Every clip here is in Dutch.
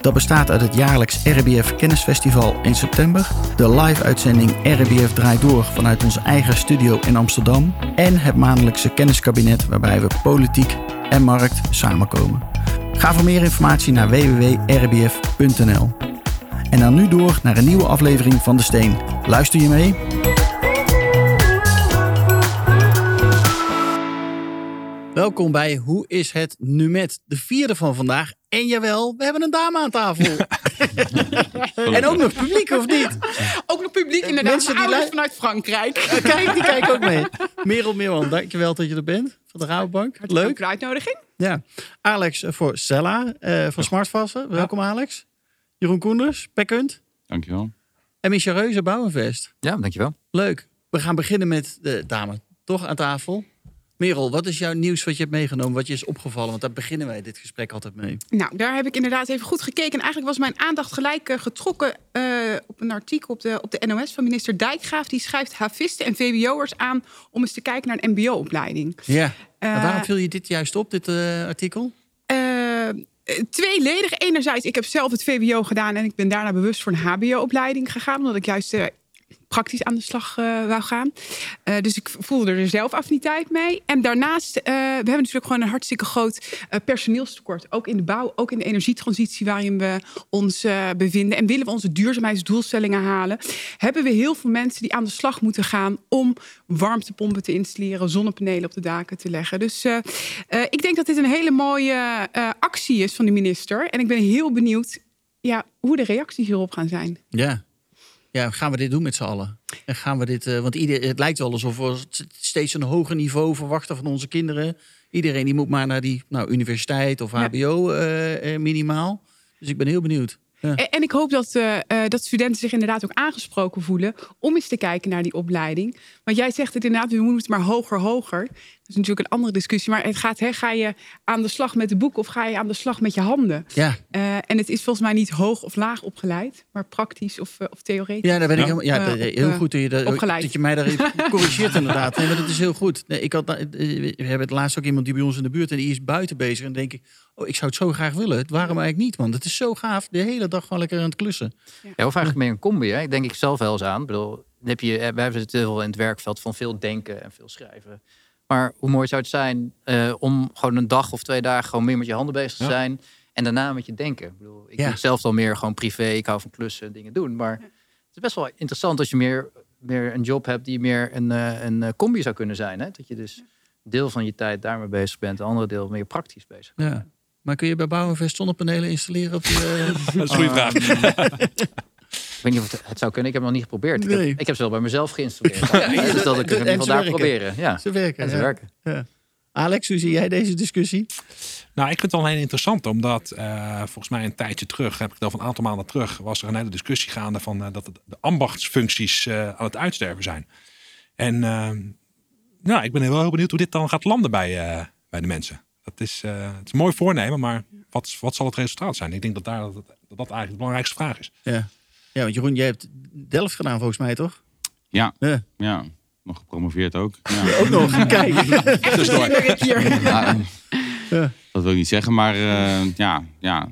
Dat bestaat uit het jaarlijks RBF Kennisfestival in september, de live-uitzending RBF Draait Door vanuit onze eigen studio in Amsterdam en het maandelijkse kenniskabinet waarbij we politiek en markt samenkomen. Ga voor meer informatie naar www.rbf.nl. En dan nu door naar een nieuwe aflevering van De Steen. Luister je mee? Welkom bij Hoe is het nu met de vierde van vandaag. En jawel, we hebben een dame aan tafel. en ook nog publiek, of niet? Ook nog publiek, inderdaad. Mensen die Ouders lu- vanuit Frankrijk. Eh, Kijk, die kijken ook mee. Merel Meerman, dankjewel dat je er bent. Van de Rabobank. Hartelijk Leuk. voor de uitnodiging. Ja. Alex eh, voor Sella eh, van Smartvassen. Welkom Alex. Jeroen Koenders, Pekkunt. Dankjewel. En Micha Reuze, Bouwenvest. Ja, dankjewel. Leuk. We gaan beginnen met de dame. Toch aan tafel. Merel, wat is jouw nieuws wat je hebt meegenomen? Wat je is opgevallen? Want daar beginnen wij dit gesprek altijd mee. Nou, daar heb ik inderdaad even goed gekeken. En eigenlijk was mijn aandacht gelijk eh, getrokken eh, op een artikel op de, op de NOS van minister Dijkgraaf. Die schrijft havisten en VWO'ers aan om eens te kijken naar een MBO-opleiding. Ja. En waarom viel je dit juist op, dit artikel? Tweeledig. Enerzijds, ik heb zelf het VWO gedaan en ik ben daarna bewust voor een HBO-opleiding gegaan, omdat ik juist praktisch aan de slag eh, wou gaan. Eh, dus ik voelde er zelf affiniteit mee. En daarnaast, eh, we hebben natuurlijk gewoon een hartstikke groot personeelstekort. Ook in de bouw, ook in de energietransitie waarin we ons bevinden. En willen we onze duurzaamheidsdoelstellingen halen, hebben we heel veel mensen die aan de slag moeten gaan om warmtepompen te installeren, zonnepanelen op de daken te leggen. Dus ik denk dat dit een hele mooie actie is van de minister. En ik ben heel benieuwd ja, hoe de reacties hierop gaan zijn. Ja. Ja, gaan we dit doen met z'n allen? En gaan we dit, eh, want ieder, het lijkt wel alsof we st- steeds een hoger niveau verwachten van onze kinderen. Iedereen die moet maar naar die nou, universiteit of. HBO eh, eh, minimaal. Dus ik ben heel benieuwd. Ja. En, en ik hoop dat, dat studenten zich inderdaad ook aangesproken voelen om eens te kijken naar die opleiding. Want jij zegt het inderdaad, we moeten maar hoger, hoger. Dat is natuurlijk een andere discussie. Maar het gaat, hè, ga je aan de slag met de boek of ga je aan de slag met je handen? Ja, Eh, en het is volgens mij niet hoog of laag opgeleid, maar praktisch of, eh, of theoretisch. ja daar ben ik Ja. helemaal. Ja, Eh, heel goed dat je, dat, opgeleid. dat je mij daar corrigeert inderdaad. Nee, maar dat is heel goed. Nee, ik had, we hebben het laatst ook iemand die bij ons in de buurt en die is buiten bezig. En dan denk ik, oh, ik zou het zo graag willen. Waarom eigenlijk niet? Want het is zo gaaf. De hele dag gewoon lekker aan het klussen. Ja, of eigenlijk meer een combi. Hè? Ik denk ik zelf wel eens aan. Ik bedoel, heb je, wij hebben het heel veel in het werkveld van veel denken en veel schrijven. Maar hoe mooi zou het zijn eh, om gewoon een dag of twee dagen gewoon meer met je handen bezig te Ja. zijn. En daarna met je denken. Ik bedoel, ik Ja. doe het zelf al meer gewoon privé. Ik hou van klussen en dingen doen. Maar het is best wel interessant als je meer, meer een job hebt die meer een, eh, een eh, combi zou kunnen zijn. Hè? Dat je dus deel van je tijd daarmee bezig bent. De andere deel meer praktisch bezig. Ja. Maar kun je bij Bouwenvest zonnepanelen installeren op je... Dat is een goede vraag. Ik weet niet of het, het zou kunnen. Ik heb het nog niet geprobeerd. Ik, heb, ik heb ze wel bij mezelf geïnstalleerd. Ja, Ja, dus dat ik het in ieder geval daar werken. proberen. Ja, Ze werken. en ze ja. werken. Ja. Alex, hoe zie jij deze discussie? Nou, ik vind het wel heel interessant, omdat eh, volgens mij een tijdje terug, heb ik het al van een aantal maanden terug, was er een hele discussie gaande van eh, dat het, de ambachtsfuncties eh, aan het uitsterven zijn. En nou, ik ben wel heel benieuwd hoe dit dan gaat landen bij, eh, bij de mensen. Dat is, eh, het is een mooi voornemen, maar wat, wat zal het resultaat zijn? Ik denk dat daar, dat, dat dat eigenlijk de belangrijkste vraag is. Ja. Ja, want Jeroen, jij hebt Delft gedaan volgens mij, toch? Ja, Ja. ja. Nog gepromoveerd ook. Ja. Ook nog, kijk. Ja. Dat wil ik niet zeggen, maar eh, ja, ja.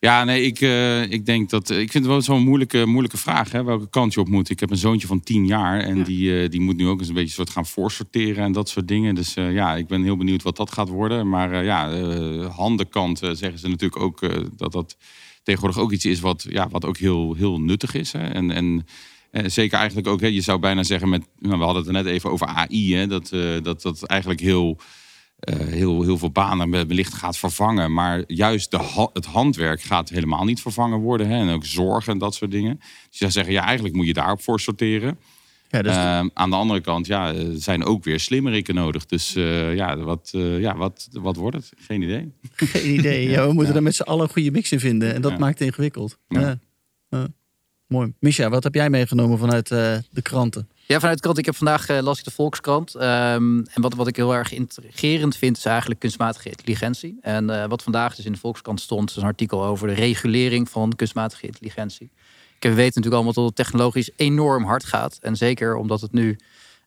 Ja, nee, ik, eh, ik denk dat. Ik vind het wel zo'n moeilijke, moeilijke vraag. Hè, welke kant je op moet. Ik heb een zoontje van tien jaar. En Ja. die, eh, die moet nu ook eens een beetje soort gaan voorsorteren en dat soort dingen. Dus eh, ja, ik ben heel benieuwd wat dat gaat worden. Maar eh, ja, eh, handenkant eh, zeggen ze natuurlijk ook eh, dat dat tegenwoordig ook iets is wat, ja, wat ook heel, heel nuttig is. Hè. En, en eh, zeker eigenlijk ook, hè, je zou bijna zeggen met. Nou, we hadden het er net even over AI. Hè, dat, eh, dat dat eigenlijk heel eh, heel, heel veel banen wellicht gaat vervangen. Maar juist de, het handwerk gaat helemaal niet vervangen worden. Hè? En ook zorg en dat soort dingen. Dus je zou zeggen, ja, eigenlijk moet je daarop voor sorteren. Ja, dus Ehm, aan de andere kant, ja, er zijn ook weer slimmerikken nodig. Dus eh, ja, wat, eh, ja wat, wat wordt het? Geen idee. geen idee. Ja, we moeten er met z'n allen een goede mix in vinden. En dat Ja. maakt het ingewikkeld. Ja. Ja. Ja. Mooi. Misha, wat heb jij meegenomen vanuit eh, de kranten? Ja, vanuit de krant. Ik heb vandaag uh, las ik de Volkskrant. Ehm, en wat, wat ik heel erg intrigerend vind, is eigenlijk kunstmatige intelligentie. En uh, wat vandaag dus in de Volkskrant stond, is een artikel over de regulering van kunstmatige intelligentie. We weten natuurlijk allemaal dat het technologisch enorm hard gaat. En zeker omdat het nu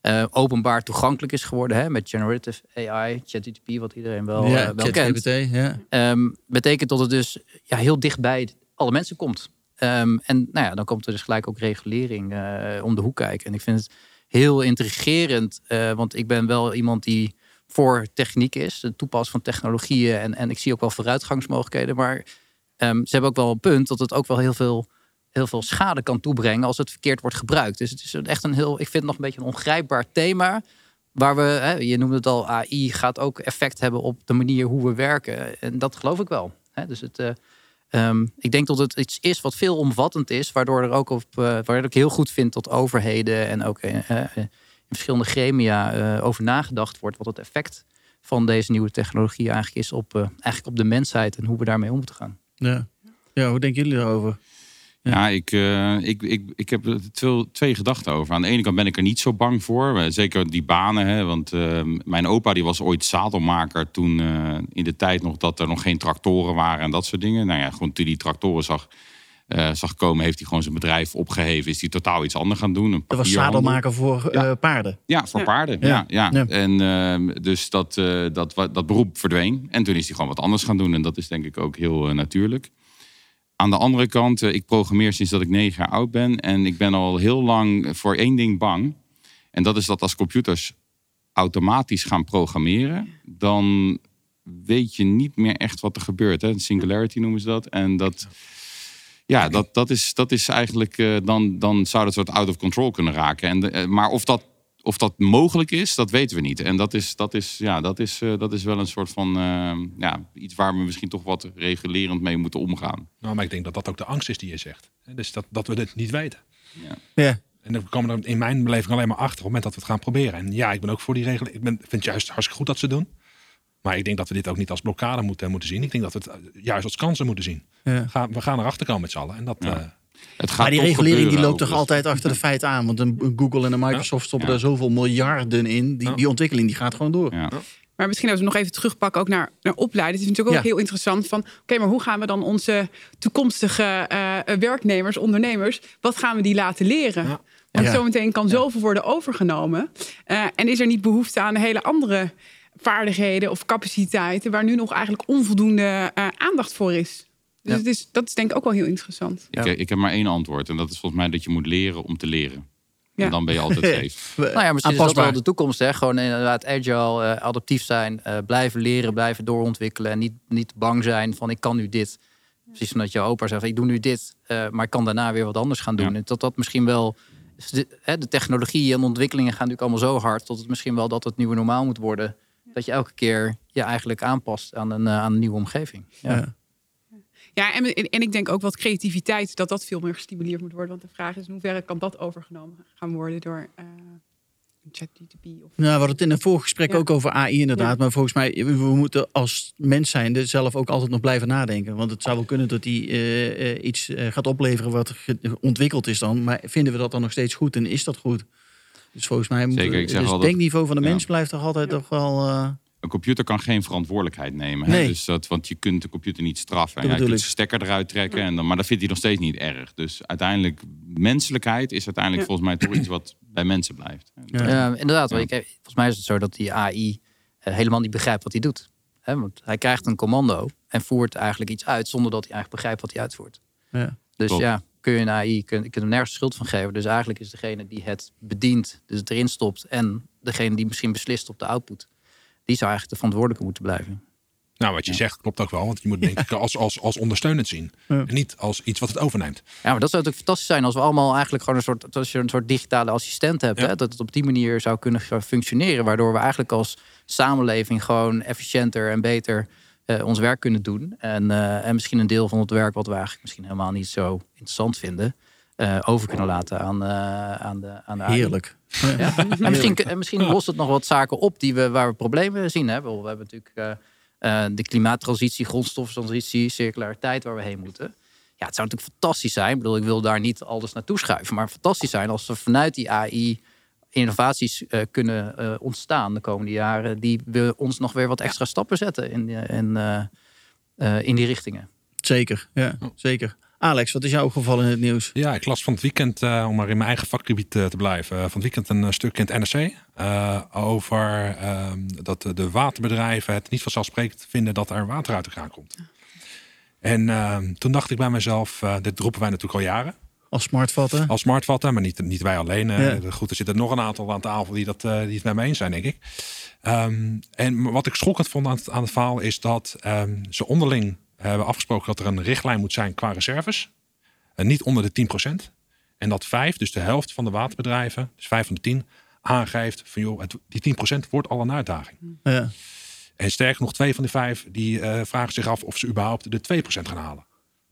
uh, openbaar toegankelijk is geworden hè, met generative AI, ChatGPT, wat iedereen wel, ja, uh, wel kent. Ja. Um, betekent dat het dus ja, heel dichtbij alle mensen komt. Um, en nou ja, dan komt er dus gelijk ook regulering uh, om de hoek kijken. En ik vind het heel intrigerend, want ik ben wel iemand die voor techniek is, het toepassen van technologieën. En, en ik zie ook wel vooruitgangsmogelijkheden. Maar um, ze hebben ook wel een punt dat het ook wel heel veel heel veel schade kan toebrengen als het verkeerd wordt gebruikt. Dus het is echt een heel, ik vind het nog een beetje een ongrijpbaar thema. Waar we, hè, je noemde het al, AI gaat ook effect hebben op de manier hoe we werken. En dat geloof ik wel. Hè? Dus het, uh, um, ik denk dat het iets is wat veel omvattend is, waardoor er ook op, uh, waar ik heel goed vind dat overheden en ook uh, in verschillende gremia over nagedacht wordt, wat het effect van deze nieuwe technologie eigenlijk is op, eigenlijk op de mensheid en hoe we daarmee om moeten gaan. Ja. ja, hoe denken jullie daarover? Ja, ik, uh, ik, ik, ik heb er twee, twee gedachten over. Aan de ene kant ben ik er niet zo bang voor. Zeker die banen. Hè, want uh, mijn opa die was ooit zadelmaker toen uh, in de tijd nog dat er nog geen tractoren waren en dat soort dingen. Nou ja, gewoon toen die tractoren zag, zag komen, heeft hij gewoon zijn bedrijf opgeheven. Is hij totaal iets anders gaan doen. Een dat was zadelmaker voor ja. paarden? Ja, voor ja. paarden. Ja. Ja, ja. En ehm, dus dat, dat, dat beroep verdween. En toen is hij gewoon wat anders gaan doen. En dat is denk ik ook heel natuurlijk. Aan de andere kant, ik programmeer sinds dat ik negen jaar oud ben. En ik ben al heel lang voor één ding bang. En dat is dat als computers automatisch gaan programmeren, dan weet je niet meer echt wat er gebeurt. Hè? Singularity noemen ze dat. En dat, ja, dat, dat, is, dat is eigenlijk, uh, dan, dan zou dat soort out of control kunnen raken. En de, uh, maar of dat of dat mogelijk is, dat weten we niet. En dat is, dat is, ja, dat is, uh, dat is wel een soort van uh, ja, iets waar we misschien toch wat regulerend mee moeten omgaan. Nou, maar ik denk dat dat ook de angst is die je zegt. Dus dat, dat we dit niet weten. Ja. ja. En dan komen er in mijn beleving alleen maar achter op het moment dat we het gaan proberen. En ja, ik ben ook voor die regelen. Ik ben, vind het juist hartstikke goed dat ze doen. Maar ik denk dat we dit ook niet als blokkade moeten, moeten zien. Ik denk dat we het juist als kansen moeten zien. Ja. Ga, we gaan erachter komen met z'n allen. En dat, ja. uh, het gaat maar die regulering die loopt toch altijd achter de feiten aan. Want een Google en een Microsoft stoppen ja. er zoveel miljarden in. Die, die ontwikkeling die gaat gewoon door. Ja. Maar misschien als we nog even terugpakken ook naar, naar opleiden. Het is natuurlijk ook heel interessant van... oké, maar hoe gaan we dan onze toekomstige uh, werknemers, ondernemers... wat gaan we die laten leren? Ja. Want zometeen kan zoveel worden overgenomen. Uh, en is er niet behoefte aan hele andere vaardigheden of capaciteiten... waar nu nog eigenlijk onvoldoende uh, aandacht voor is? Dus het is, dat is denk ik ook wel heel interessant. Ik, ik, heb maar één antwoord. En dat is volgens mij dat je moet leren om te leren. Ja. En dan ben je altijd safe. nou ja, misschien is dat wel de toekomst. Hè? Gewoon inderdaad agile, uh, adaptief zijn. Uh, blijven leren, blijven doorontwikkelen. En niet, niet bang zijn van ik kan nu dit. Precies omdat jouw opa zegt, ik doe nu dit. Uh, maar ik kan daarna weer wat anders gaan doen. Ja. En dat dat misschien wel... De, hè, de technologie en ontwikkelingen gaan natuurlijk allemaal zo hard... tot het misschien wel dat het nieuwe normaal moet worden. Dat je elke keer je eigenlijk aanpast aan een, aan een nieuwe omgeving. ja. ja. Ja, en, en ik denk ook wat creativiteit, dat dat veel meer gestimuleerd moet worden. Want de vraag is in hoeverre kan dat overgenomen gaan worden door uh, ChatGPT? Of... Nou, we hadden het in een voorgesprek ja. ook over AI inderdaad. Ja. Maar volgens mij, we moeten als mens zijn zelf ook altijd nog blijven nadenken. Want het zou wel kunnen dat die uh, uh, iets gaat opleveren wat ontwikkeld is dan. Maar vinden we dat dan nog steeds goed en is dat goed? Dus volgens mij moet Zeker, ik zeg dus het denkniveau van de mens blijft toch altijd toch wel een computer kan geen verantwoordelijkheid nemen. Nee. Dus dat, want je kunt de computer niet straffen. Ja, je kunt de stekker eruit trekken, en dan, maar dat vindt hij nog steeds niet erg. Dus uiteindelijk, menselijkheid is uiteindelijk ja. volgens mij toch iets wat bij mensen blijft. Ja, ja inderdaad. Ik, volgens mij is het zo dat die AI uh, helemaal niet begrijpt wat hij doet. He, want hij krijgt een commando en voert eigenlijk iets uit zonder dat hij eigenlijk begrijpt wat hij uitvoert. Dus Klopt. ja, kun je een AI, kun, je hem nergens schuld van geven. Dus eigenlijk is degene die het bedient, dus het erin stopt en degene die misschien beslist op de output die zou eigenlijk de verantwoordelijke moeten blijven. Nou, wat je ja. zegt klopt ook wel. Want je moet denk ik als, als, als ondersteunend zien. Ja. En niet als iets wat het overneemt. Ja, maar dat zou natuurlijk fantastisch zijn als we allemaal eigenlijk gewoon een soort, als je een soort digitale assistent hebt. Ja. Hè, dat het op die manier zou kunnen functioneren. Waardoor we eigenlijk als samenleving gewoon efficiënter en beter uh, ons werk kunnen doen. En, uh, en misschien een deel van het werk wat we eigenlijk misschien helemaal niet zo interessant vinden. Uh, over kunnen laten aan, aan de aan de Heerlijk. Ja. en misschien, misschien lost het nog wat zaken op die we, waar we problemen zien. Hè? We hebben natuurlijk uh, uh, de klimaattransitie, grondstoffentransitie, circulariteit waar we heen moeten. Ja, het zou natuurlijk fantastisch zijn. Ik bedoel, ik wil daar niet alles naartoe schuiven. Maar fantastisch zijn als we vanuit die AI innovaties uh, kunnen uh, ontstaan de komende jaren. Die we ons nog weer wat extra stappen zetten in, in, uh, in die richtingen. Zeker, ja, zeker. Alex, wat is jou opgevallen in het nieuws? Ja, ik las van het weekend, uh, om maar in mijn eigen vakgebied uh, te blijven, uh, van het weekend een stuk in het NRC over ehm, dat de waterbedrijven het niet vanzelfsprekend vinden dat er water uit de kraan komt. En ehm, toen dacht ik bij mezelf, dit roepen wij natuurlijk al jaren. Als smartvatten? Als smartvatten, maar niet, niet wij alleen. Ja. Goed, er zitten nog een aantal aan tafel die, dat, die het met me eens zijn, denk ik. Um, en wat ik schokkend vond aan het, aan het verhaal is dat ze onderling hebben afgesproken dat er een richtlijn moet zijn qua reserves. En niet onder de 10%. En dat vijf, dus de helft van de waterbedrijven, dus vijf van de tien, aangeeft van joh, het, die 10% wordt al een uitdaging. Ja. En sterker nog, twee van de vijf die uh, vragen zich af of ze überhaupt de 2% gaan halen.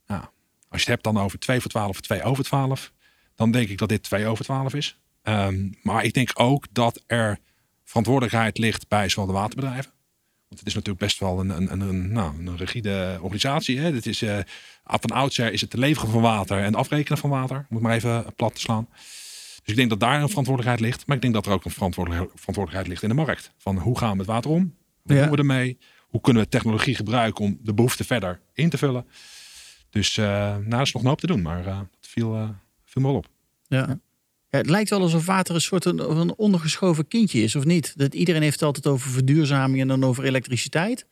Nou, als je het hebt dan over 2 voor 12 of 2 over 12, dan denk ik dat dit 2 over 12 is. Um, maar ik denk ook dat er verantwoordelijkheid ligt bij zowel de waterbedrijven want het is natuurlijk best wel een, een, een, nou, een rigide organisatie. Hè? Het is, uh, van oudsher is het de leveren van water en afrekenen van water. Moet maar even plat te slaan. Dus ik denk dat daar een verantwoordelijkheid ligt. Maar ik denk dat er ook een verantwoordelijkheid ligt in de markt. Van hoe gaan we met water om? Hoe ja. doen we ermee? Hoe kunnen we technologie gebruiken om de behoefte verder in te vullen? Dus uh, nou, er is nog een hoop te doen. Maar uh, dat viel, viel me wel op. Ja. Ja, het lijkt wel alsof water een soort een, een ondergeschoven kindje is, of niet? Dat iedereen heeft het altijd over verduurzaming en dan over elektriciteit.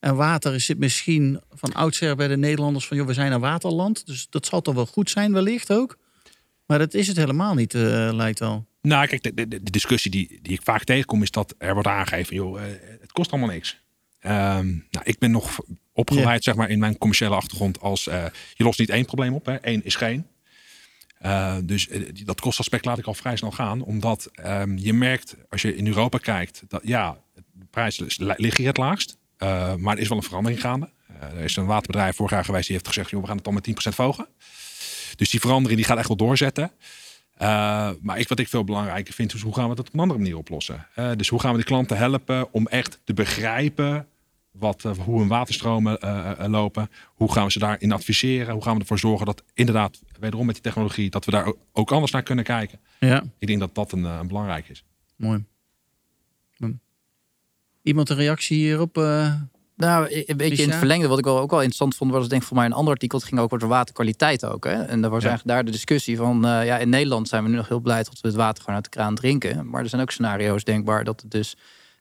En water zit misschien van oudsher bij de Nederlanders van... joh, we zijn een waterland, dus dat zal toch wel goed zijn wellicht ook. Maar dat is het helemaal niet, uh, lijkt wel. Nou, kijk, de, de, de, discussie die, die ik vaak tegenkom... is dat er wordt aangegeven, joh, uh, het kost allemaal niks. Um, nou, ik ben nog opgeleid, ja. zeg maar, in mijn commerciële achtergrond... als uh, je lost niet één probleem op, hè. één is geen. Uh, dus dat kostaspect laat ik al vrij snel gaan. Omdat um, je merkt, als je in Europa kijkt, dat ja, de prijzen liggen hier het laagst. Uh, maar er is wel een verandering gaande. Er is een waterbedrijf vorig jaar geweest die heeft gezegd, joh, we gaan het dan met 10% verhogen. Dus die verandering die gaat echt wel doorzetten. maar wat ik veel belangrijker vind, is hoe gaan we dat op een andere manier oplossen? dus hoe gaan we de klanten helpen om echt te begrijpen wat, uh, hoe hun waterstromen uh, uh, lopen. Hoe gaan we ze daarin adviseren? Hoe gaan we ervoor zorgen dat inderdaad, wederom met die technologie, dat we daar ook anders naar kunnen kijken? Ja. Ik denk dat dat een, een belangrijk is. Mooi. Iemand een reactie hierop? Nou, een beetje in het verlengde, wat ik wel ook wel interessant vond, was denk ik voor mij een ander artikel. Het ging ook over waterkwaliteit ook. Hè? En daar was ja. eigenlijk daar de discussie van, ja, in Nederland zijn we nu nog heel blij dat we het water gewoon uit de kraan drinken. Maar er zijn ook scenario's denkbaar dat het dus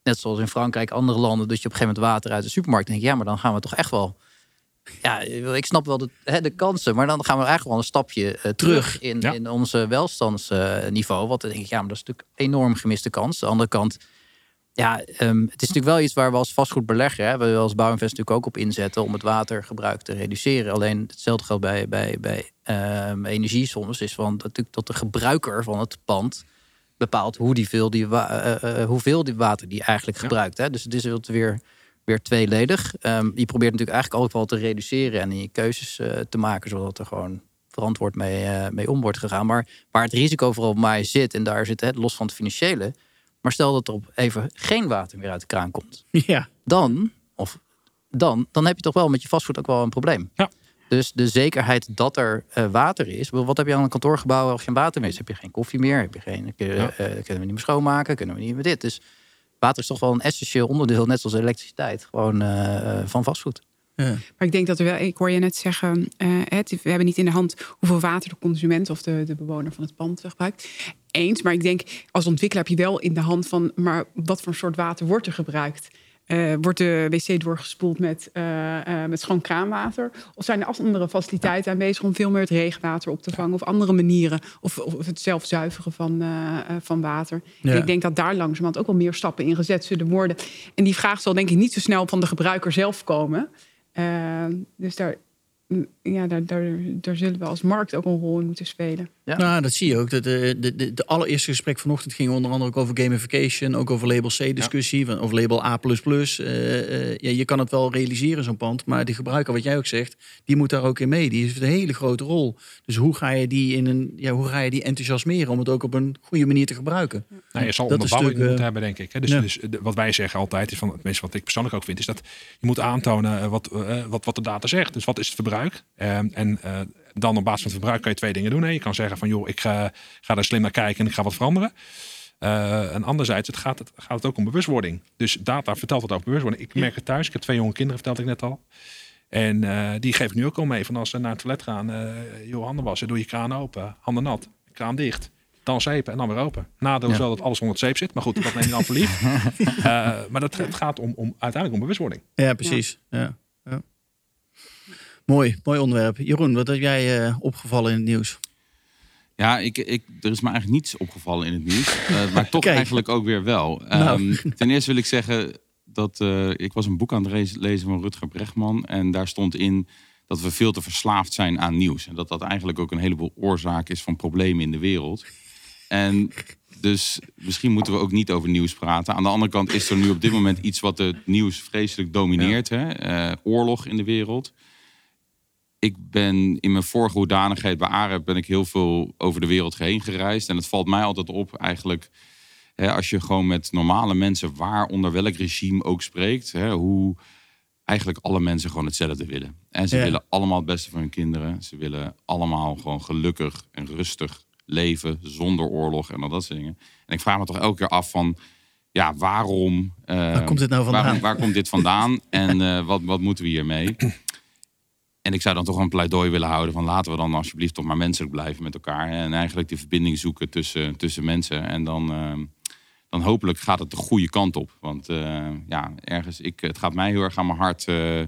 net zoals in Frankrijk, andere landen, dat je op een gegeven moment water uit de supermarkt denkt, ja, maar dan gaan we toch echt wel. Ja, ik snap wel de, hè, de kansen, maar dan gaan we eigenlijk wel een stapje uh, terug in, ja. in onze welstandsniveau. Uh, wat dan denk ik, ja, maar dat is natuurlijk een enorm gemiste kans. Aan de andere kant, ja, um, het is natuurlijk wel iets waar we als vastgoedbelegger, hè, we als Bouwinvest natuurlijk ook op inzetten om het watergebruik te reduceren. Alleen hetzelfde geldt bij, bij, bij um, energie soms, is van natuurlijk dat de gebruiker van het pand bepaalt hoe die veel die uh, uh, hoeveel die water die eigenlijk gebruikt. Hè? Dus het is weer, weer tweeledig. Um, je probeert natuurlijk eigenlijk ook wel te reduceren en je keuzes uh, te maken, zodat er gewoon verantwoord mee, mee om wordt gegaan. Maar waar het risico vooral bij mij zit, en daar zit het los van het financiële. Maar stel dat er op even geen water meer uit de kraan komt. Ja. Dan, of dan, dan heb je toch wel met je vastgoed ook wel een probleem. Ja. Dus de zekerheid dat er uh, water is. Wat heb je aan een kantoorgebouw als geen water meer is? Heb je geen koffie meer? Heb je geen, uh, ja. uh, kunnen we niet meer schoonmaken? Kunnen we niet meer dit? Dus water is toch wel een essentieel onderdeel, net zoals elektriciteit, gewoon van vastgoed. Ja. Maar ik denk dat er wel, ik hoor je net zeggen, het, we hebben niet in de hand hoeveel water de consument of de, de bewoner van het pand gebruikt. Eens, maar ik denk als ontwikkelaar heb je wel in de hand van, maar wat voor soort water wordt er gebruikt? Uh, wordt de wc doorgespoeld met, uh, uh, met schoon kraanwater? Of zijn er andere faciliteiten aanwezig om veel meer het regenwater op te vangen? Of andere manieren? Of, of het zelf zuiveren van, van water? Ja. Ik denk dat daar langzamerhand ook wel meer stappen in gezet zullen worden. En die vraag zal denk ik niet zo snel van de gebruiker zelf komen. dus daar, ja, daar, daar, daar, zullen we als markt ook een rol in moeten spelen. Ja. Nou, dat zie je ook. De, de, de, de allereerste gesprek vanochtend ging onder andere ook over gamification, ook over label C-discussie, ja. over label A. Uh, uh, ja, je kan het wel realiseren, zo'n pand, maar de gebruiker, wat jij ook zegt, die moet daar ook in mee. Die heeft een hele grote rol. Dus hoe ga je die, in een, ja, hoe ga je die enthousiasmeren om het ook op een goede manier te gebruiken? Ja. Nou, je zal dat onderbouwing moeten hebben, denk ik. Dus, ja. dus wat wij zeggen altijd, is van het meeste wat ik persoonlijk ook vind, is dat je moet aantonen wat, wat, wat de data zegt. Dus wat is het verbruik? Verbruik. Ehm, en eh, dan op basis van het verbruik kan je twee dingen doen. Hè. Je kan zeggen van joh, ik ga, ga daar slim naar kijken en ik ga wat veranderen. Uh, en anderzijds, het gaat, het gaat het ook om bewustwording. Dus data vertelt het over bewustwording. Ik merk het thuis. Ik heb twee jonge kinderen, vertelde ik net al. En uh, die geef ik nu ook al mee. Van als ze naar het toilet gaan, uh, joh, handen wassen, doe je kraan open, handen nat, kraan dicht. Dan zeepen en dan weer open. Nadeel is ja. wel dat alles onder het zeep zit. Maar goed, dat neem je dan voor lief. maar dat, het gaat om, om, uiteindelijk om bewustwording. Ja, precies. Ja. ja. Mooi, mooi onderwerp. Jeroen, wat heb jij opgevallen in het nieuws? Ja, ik, ik, er is me eigenlijk niets opgevallen in het nieuws. Uh, maar toch Kijk. eigenlijk ook weer wel. Nou. Um, ten eerste wil ik zeggen dat uh, ik was een boek aan het lezen van Rutger Bregman. En daar stond in dat we veel te verslaafd zijn aan nieuws. En dat dat eigenlijk ook een heleboel oorzaak is van problemen in de wereld. En dus misschien moeten we ook niet over nieuws praten. Aan de andere kant is er nu op dit moment iets wat het nieuws vreselijk domineert. Ja. Hè? Uh, oorlog in de wereld ik ben in mijn vorige hoedanigheid bij AREP ben ik heel veel over de wereld heen gereisd. En het valt mij altijd op eigenlijk, hè, als je gewoon met normale mensen, waar onder welk regime ook spreekt, hè, hoe eigenlijk alle mensen gewoon hetzelfde willen. En ze Ja. willen allemaal het beste voor hun kinderen. Ze willen allemaal gewoon gelukkig en rustig leven zonder oorlog en al dat soort dingen. En ik vraag me toch elke keer af van, ja, waarom? eh, Waar komt dit nou vandaan? Waarom, waar komt dit vandaan? en eh, wat, wat moeten we hiermee? En ik zou dan toch een pleidooi willen houden van laten we dan alsjeblieft toch maar menselijk blijven met elkaar. En eigenlijk die verbinding zoeken tussen, tussen mensen. En dan, eh, dan hopelijk gaat het de goede kant op. Want eh, ja, ergens, ik, het gaat mij heel erg aan mijn hart eh,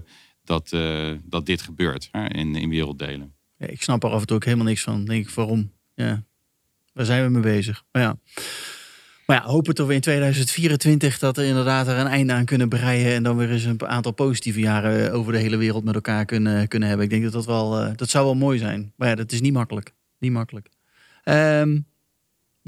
dat, eh, dat dit gebeurt hè, in, in werelddelen. Ja, ik snap er af en toe ook helemaal niks van. Denk ik, waarom? Ja. Waar zijn we mee bezig? Maar ja. Maar ja, hopen toch weer in 2024 dat er inderdaad er een einde aan kunnen breien. En dan weer eens een aantal positieve jaren over de hele wereld met elkaar kunnen, kunnen hebben. Ik denk dat dat wel, eh, dat zou wel mooi zijn. Maar ja, dat is niet makkelijk. Niet makkelijk. Ehm,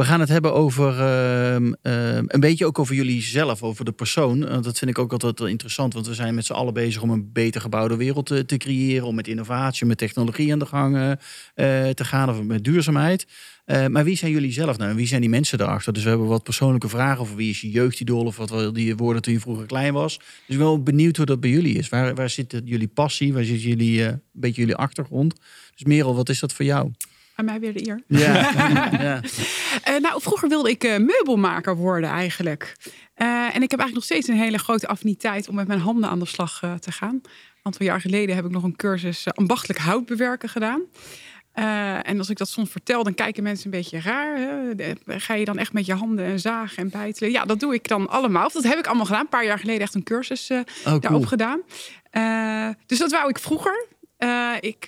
we gaan het hebben over ehm, ehm, een beetje ook over jullie zelf, over de persoon. Want dat vind ik ook altijd wel interessant, want we zijn met z'n allen bezig om een beter gebouwde wereld te, creëren, om met innovatie, met technologie aan de gang eh, eh, te gaan, of met duurzaamheid. Eh, maar wie zijn jullie zelf nou? En wie zijn die mensen daarachter? Dus we hebben wat persoonlijke vragen over wie is je jeugdidool of wat wilde je worden toen je vroeger klein was. Dus ik ben wel benieuwd hoe dat bij jullie is. Waar, waar zit jullie passie? Waar zit jullie, eh, een beetje jullie achtergrond? Dus Merel, wat is dat voor jou? Aan mij weer de eer. Ja, ja. Eh, nou, vroeger wilde ik eh, meubelmaker worden eigenlijk. Eh, en ik heb eigenlijk nog steeds een hele grote affiniteit om met mijn handen aan de slag te gaan. Een aantal jaar geleden heb ik nog een cursus ambachtelijk hout bewerken gedaan. En als ik dat soms vertel, dan kijken mensen een beetje raar. Hè? Ga je dan echt met je handen en zagen en bijtelen? Ja, dat doe ik dan allemaal. Of dat heb ik allemaal gedaan. Een paar jaar geleden echt een cursus Oh, cool. daarop gedaan. Dus dat wou ik vroeger. Ik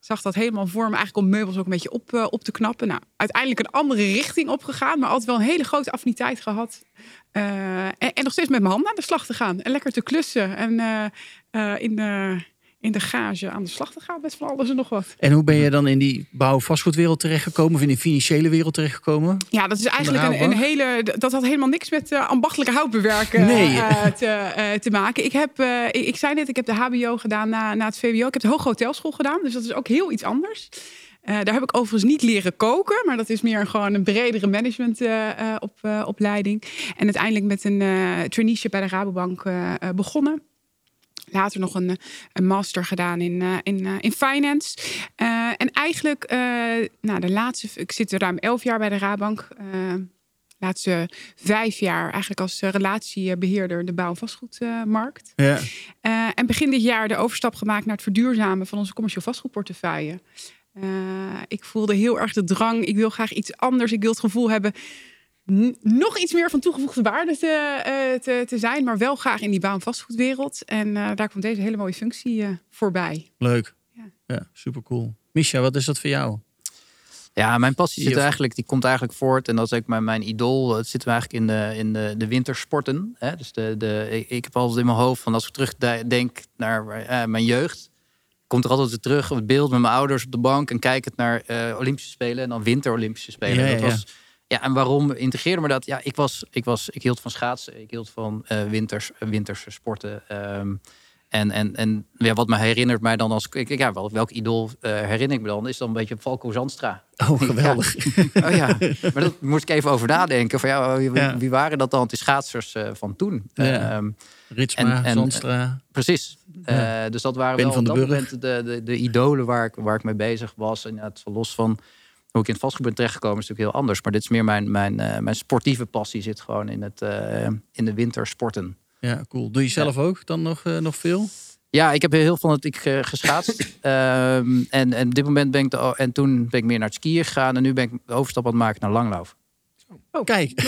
zag dat helemaal voor me, eigenlijk om meubels ook een beetje op, eh, op te knappen. Nou, uiteindelijk een andere richting opgegaan, maar altijd wel een hele grote affiniteit gehad. Eh, en, nog steeds met mijn handen aan de slag te gaan. En lekker te klussen en eh, in, in de gage aan de slag te gaan met van alles en nog wat. En hoe ben je dan in die bouw-vastgoedwereld terechtgekomen? Of in die financiële wereld terechtgekomen? Ja, dat is eigenlijk een, een hele. Dat had helemaal niks met eh, ambachtelijke houtbewerken Nee. eh, te, eh, te maken. Ik heb, ik, ik zei net, ik heb de HBO gedaan na, na het VWO. Ik heb de Hoge Hotelschool gedaan, dus dat is ook heel iets anders. Daar heb ik overigens niet leren koken, maar dat is meer gewoon een bredere managementopleiding. op, opleiding. en uiteindelijk met een traineeship bij de Rabobank begonnen. Later nog een, een master gedaan in, eh, in, eh, in finance. Eh, en eigenlijk, nou, de laatste, ik zit ruim elf jaar bij de Rabank. eh laatste vijf jaar eigenlijk als eh, relatiebeheerder de bouw- en vastgoedmarkt. Ja. En begin dit jaar de overstap gemaakt naar het verduurzamen van onze commercieel vastgoedportefeuille. Ik voelde heel erg de drang. Ik wil graag iets anders. Ik wil het gevoel hebben nog iets meer van toegevoegde waarde te, eh, te, te zijn, maar wel graag in die en vastgoedwereld. En eh, daar komt deze hele mooie functie eh, voorbij. Leuk. Ja. Ja, super cool. Misha, wat is dat voor jou? Ja, mijn passie zit eigenlijk, die komt eigenlijk voort. En dat is ook mijn, mijn idool. Het zit hem eigenlijk in de, in de, de wintersporten. Hè? Dus de, de, ik, heb altijd in mijn hoofd van als ik terugdenk naar eh, mijn jeugd. Komt er altijd weer terug op het beeld met mijn ouders op de bank. En kijkend naar eh, Olympische Spelen en dan winter Olympische Spelen. Ja, ja, dat was, ja, en waarom integreerde me dat? Ja, ik, was, ik, was, ik hield van schaatsen. Ik hield van eh, winters, winterse sporten. Ehm, En, en, en ja, wat me herinnert mij dan als... ik- Ja, wel, welk idool eh, herinner ik me dan? Is dan een beetje Falco Zandstra. Oh, geweldig. Oh ja, maar dat moest ik even over nadenken. Van, ja, wie, Ja. wie waren dat dan? Die schaatsers eh, van toen. Ja. Ehm, Ritsma, En- en- Zandstra. Precies. Ja. Dus dat waren Ben wel van op dat moment de, de, de idolen waar ik, waar ik mee bezig was. En ja, het wel los van hoe ik in het vastgoed ben terechtgekomen, is natuurlijk heel anders. Maar dit is meer mijn, mijn, eh, mijn sportieve passie zit gewoon in, het, eh, in de wintersporten. Ja, cool. Doe je zelf ook dan nog, eh, nog veel? Ja, ik heb heel fanatiek eh, geschaatst. Ehm, en, en op dit moment ben ik de, en toen ben ik meer naar het skiën gegaan. En nu ben ik de overstap aan het maken naar langlauf. Kijk,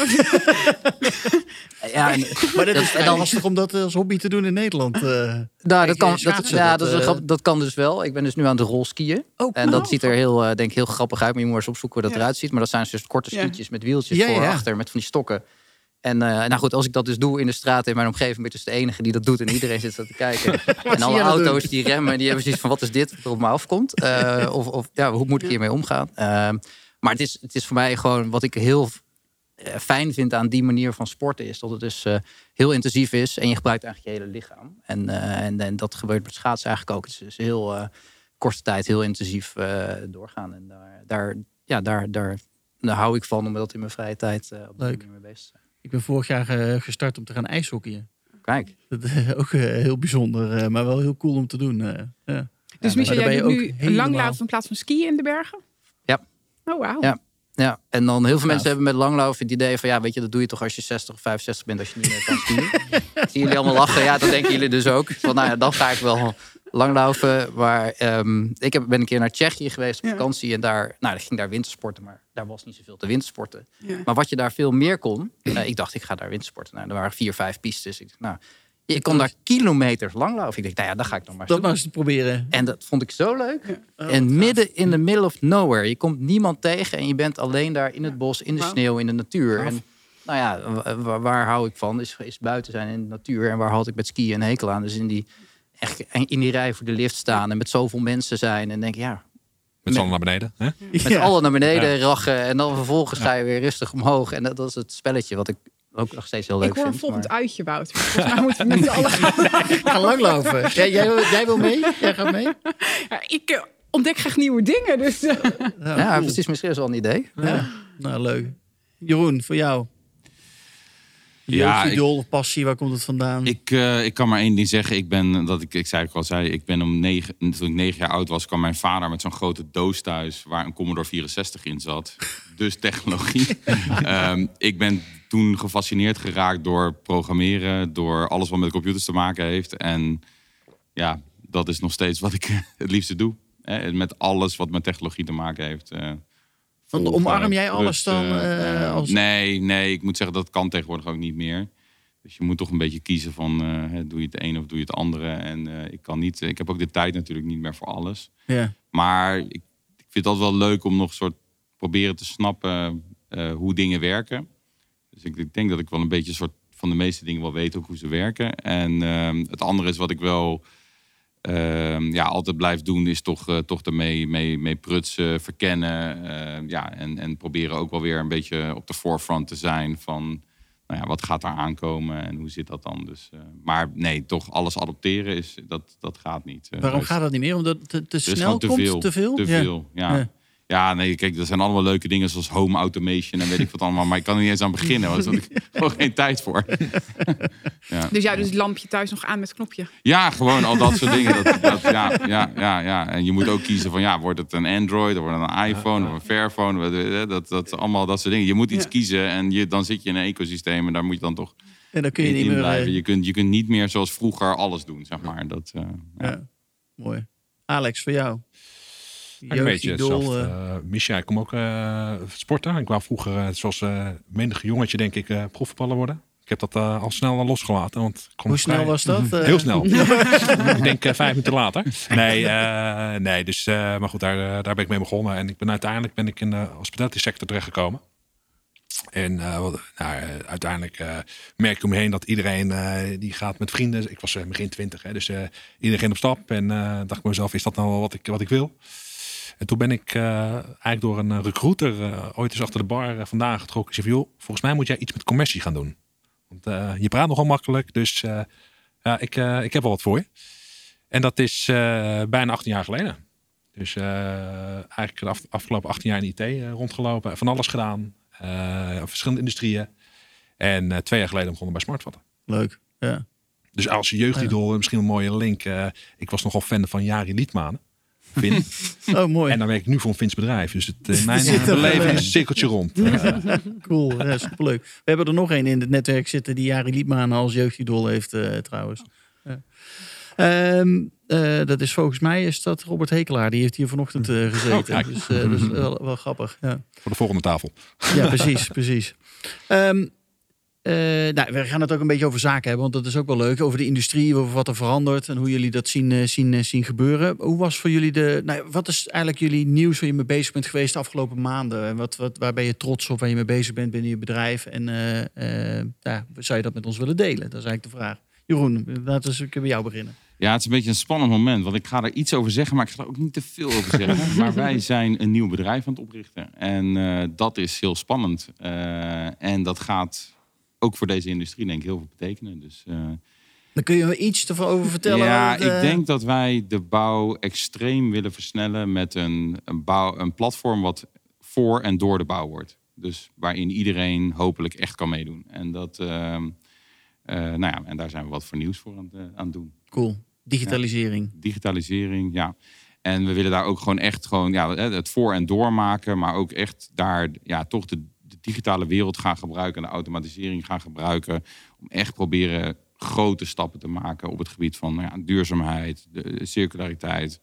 Ja, en, maar dat is dan- lastig om dat als hobby te doen in Nederland. eh. Nou, dat kan, dat, ja, dat, dat, is een eh, dat kan dus wel. Ik ben dus nu aan het rolskiën. Oh, En dat cool. ziet er heel, eh, denk ik, heel grappig uit. Maar je moet eens opzoeken hoe dat Ja. eruit ziet. Maar dat zijn dus korte Ja. skietjes met wieltjes Ja, voor ja. achter. Met van die stokken. En eh, nou goed, als ik dat dus doe in de straat in mijn omgeving... ben ik dus de enige die dat doet. En iedereen zit zo te kijken. en alle dat auto's die remmen, die hebben zoiets van... wat is dit wat er op me afkomt? Eh, of, of ja, hoe moet ik hiermee omgaan? Ehm, maar het is, het is voor mij gewoon wat ik heel fijn vind aan die manier van sporten... is dat het dus eh, heel intensief is. En je gebruikt eigenlijk je hele lichaam. En, eh, en, en dat gebeurt met schaatsen eigenlijk ook. Het is dus heel eh, korte tijd heel intensief eh, doorgaan. En daar, daar, ja, daar, daar, daar hou ik van om dat in mijn vrije tijd eh, op die Leuk. manier mee bezig te zijn. Ik ben vorig jaar eh, gestart om te gaan ijshockeyen. Kijk, Dat is ook eh, heel bijzonder, eh, maar wel heel cool om te doen. eh, ja. Dus Michel, jij je doet ook nu helemaal- in plaats van skiën in de bergen? Ja. Oh, wauw. Ja. Ja, en dan heel veel mensen hebben met langlauf het idee van ja, weet je, dat doe je toch als je 60 of 65 bent, als je niet meer kan skiën. ik zie jullie allemaal lachen. Ja, dat denken jullie dus ook. Van nou ja, dan ga ik wel langlaufen. Maar ehm, ik heb, ben een keer naar Tsjechië geweest op Ja. vakantie en daar, nou, ik ging daar wintersporten, maar daar was niet zoveel te wintersporten. Ja. Maar wat je daar veel meer kon, eh, ik dacht ik ga daar wintersporten. Nou, er waren vier, vijf pistes. Ik dacht, nou, je kon daar kilometers langlopen. Ik dacht, nou ja, dan ga ik dan maar eens Dat maar eens proberen. En dat vond ik zo leuk. Oh, en midden in the middle of nowhere. Je komt niemand tegen en je bent alleen daar in het bos, in de sneeuw, in de natuur. Gaaf. En nou ja, wa- wa- waar, hou ik van? Is, is buiten zijn in de natuur. En waar had ik met skiën een hekel aan? Dus in die, echt in die rij voor de lift staan en met zoveel mensen zijn. En denk, ja, Met z'n allen naar beneden. Hè? met Ja. allen naar beneden rachen. En dan vervolgens ga je weer rustig omhoog. En dat, dat is het spelletje wat ik ook nog steeds heel leuk Ik hoor een volgend maar- uitje, Wouter. Volgens mij moeten we met z'n allen gaan. Ga langlopen. Ja, jij, jij wil mee? Jij gaat mee? Ja, ik eh, ontdek graag nieuwe dingen. Dus, eh, Ja, cool. precies. Misschien is wel een idee. Ja. Nou, leuk. Jeroen, voor jou. Ja, Jeugdidool of passie, waar komt het vandaan? Ik, eh, ik kan maar één ding zeggen. Ik ben, dat ik, ik zei ook al zei, ik ben om negen, toen ik negen jaar oud was, kwam mijn vader met zo'n grote doos thuis waar een Commodore 64 in zat. Dus technologie. Ehm, ik ben toen gefascineerd geraakt door programmeren, door alles wat met computers te maken heeft. En ja, dat is nog steeds wat ik het liefste doe. Hè, met alles wat met technologie te maken heeft. eh, Want omarm jij alles dan, eh, eh, als- Nee, nee, ik moet zeggen dat kan tegenwoordig ook niet meer. Dus je moet toch een beetje kiezen van eh, doe je het een of doe je het andere. En ik kan niet, ik heb ook de tijd natuurlijk niet meer voor alles. Ja. Maar ik, ik vind dat wel leuk om nog een soort proberen te snappen hoe dingen werken. Dus ik, ik denk dat ik wel een beetje een soort van de meeste dingen wel weet ook hoe ze werken. En ehm, het andere is wat ik wel ehm, ja, altijd blijf doen, is toch, eh, toch ermee mee, mee prutsen, verkennen. eh, ja, en, en proberen ook wel weer een beetje op de forefront te zijn van nou ja, wat gaat daar aankomen en hoe zit dat dan. Dus, eh, maar nee, toch alles adopteren is, dat, dat gaat niet. Eh, Waarom gaat dat niet meer? Omdat het te, snel te komt? veel. Te veel? Te Ja. veel, ja. Ja. Ja. nee, kijk, er zijn allemaal leuke dingen zoals home automation en weet ik wat allemaal. Maar ik kan er niet eens aan beginnen, want daar heb ik gewoon geen tijd voor. dus ja, dus het lampje thuis nog aan met het knopje. Ja, gewoon al dat soort dingen. Dat, dat, ja, ja, ja, ja. En je moet ook kiezen van, ja, wordt het een Android, of wordt het een iPhone, of een Fairphone. wat- wat- Dat, dat, allemaal dat soort dingen. Je moet iets Ja. kiezen en je, dan zit je in een ecosysteem en daar moet je dan toch En dan kun je in, niet in meer... blijven. eh, Je kunt, je kunt niet meer zoals vroeger alles doen, zeg maar. Dat, eh, ja. ja. Mooi. Alex, voor jou? Ja, een beetje hetzelfde. Uh, Misha, ik kom ook eh, sporten. Ik wou vroeger, zoals menig jongetje, denk ik, profvoetballer worden. Ik heb dat al snel losgelaten. Want Hoe snel vrij- was dat? Heel snel. ik denk vijf minuten later. Nee, nee dus, maar goed, daar, daar ben ik mee begonnen. En ik ben uiteindelijk ben ik in de hospitality sector terechtgekomen. En nou, uiteindelijk merk ik om me heen dat iedereen die gaat met vrienden. Ik was begin twintig, dus iedereen op stap. En dacht ik mezelf, is dat nou wat ik, wat ik wil? En toen ben ik eh, eigenlijk door een eh, recruiter eh, ooit eens achter de bar vandaan getrokken. Ik zei joh, volgens mij moet jij iets met commercie gaan doen. Want je praat nogal makkelijk, dus Ja, ik, ik heb wel wat voor je. En dat is bijna 18 jaar geleden. Dus eigenlijk de af- afgelopen 18 jaar in IT rondgelopen. Van alles gedaan. verschillende industrieën. En twee jaar geleden begonnen bij Smartvatten. Leuk. Ja. Dus als je jeugdidool, misschien een mooie link. ik was nogal fan van Jari Liedmanen. Vin. Oh, mooi. en dan werk ik nu voor een Fins bedrijf. Dus het, in mijn beleving wel. is een cirkeltje rond. Eh, Cool, ja, superleuk. We hebben er nog één in het netwerk zitten die Jari Liedman als jeugdidool heeft eh, trouwens. Ja. Ehm, eh, dat is volgens mij is dat Robert Hekelaar. Die heeft hier vanochtend eh, gezeten. kijk. dus eh, dat is wel, wel grappig. Ja, voor de volgende tafel. ja precies, precies. Ehm, eh, nou, we gaan het ook een beetje over zaken hebben, want dat is ook wel leuk. Over de industrie, over wat er verandert en hoe jullie dat zien, eh, zien, eh, zien gebeuren. Hoe was voor jullie de. Nou, wat is eigenlijk jullie nieuws waar je mee bezig bent geweest de afgelopen maanden? En wat, wat, waar ben je trots op, waar je mee bezig bent binnen je bedrijf? En zou je dat met ons willen delen? Dat is eigenlijk de vraag. Jeroen, laten we eens bij jou beginnen. Ja, het is een beetje een spannend moment. Want ik ga er iets over zeggen, maar ik ga er ook niet te veel over zeggen. maar wij zijn een nieuw bedrijf aan het oprichten. En dat is heel spannend. En dat gaat ook voor deze industrie denk ik heel veel betekenen. Dus eh, Dan kun je me iets erover vertellen. ja, wat, eh, ik denk dat wij de bouw extreem willen versnellen met een, een, bouw, een platform wat voor en door de bouw wordt. Dus waarin iedereen hopelijk echt kan meedoen. En, dat, eh, nou ja, en daar zijn we wat voor nieuws voor aan, het, doen. Cool. Digitalisering. digitalisering, ja. En we willen daar ook gewoon echt gewoon ja, het voor en door maken, maar ook echt daar ja, toch de digitale wereld gaan gebruiken en de automatisering gaan gebruiken om echt proberen grote stappen te maken op het gebied van nou ja, duurzaamheid, de circulariteit,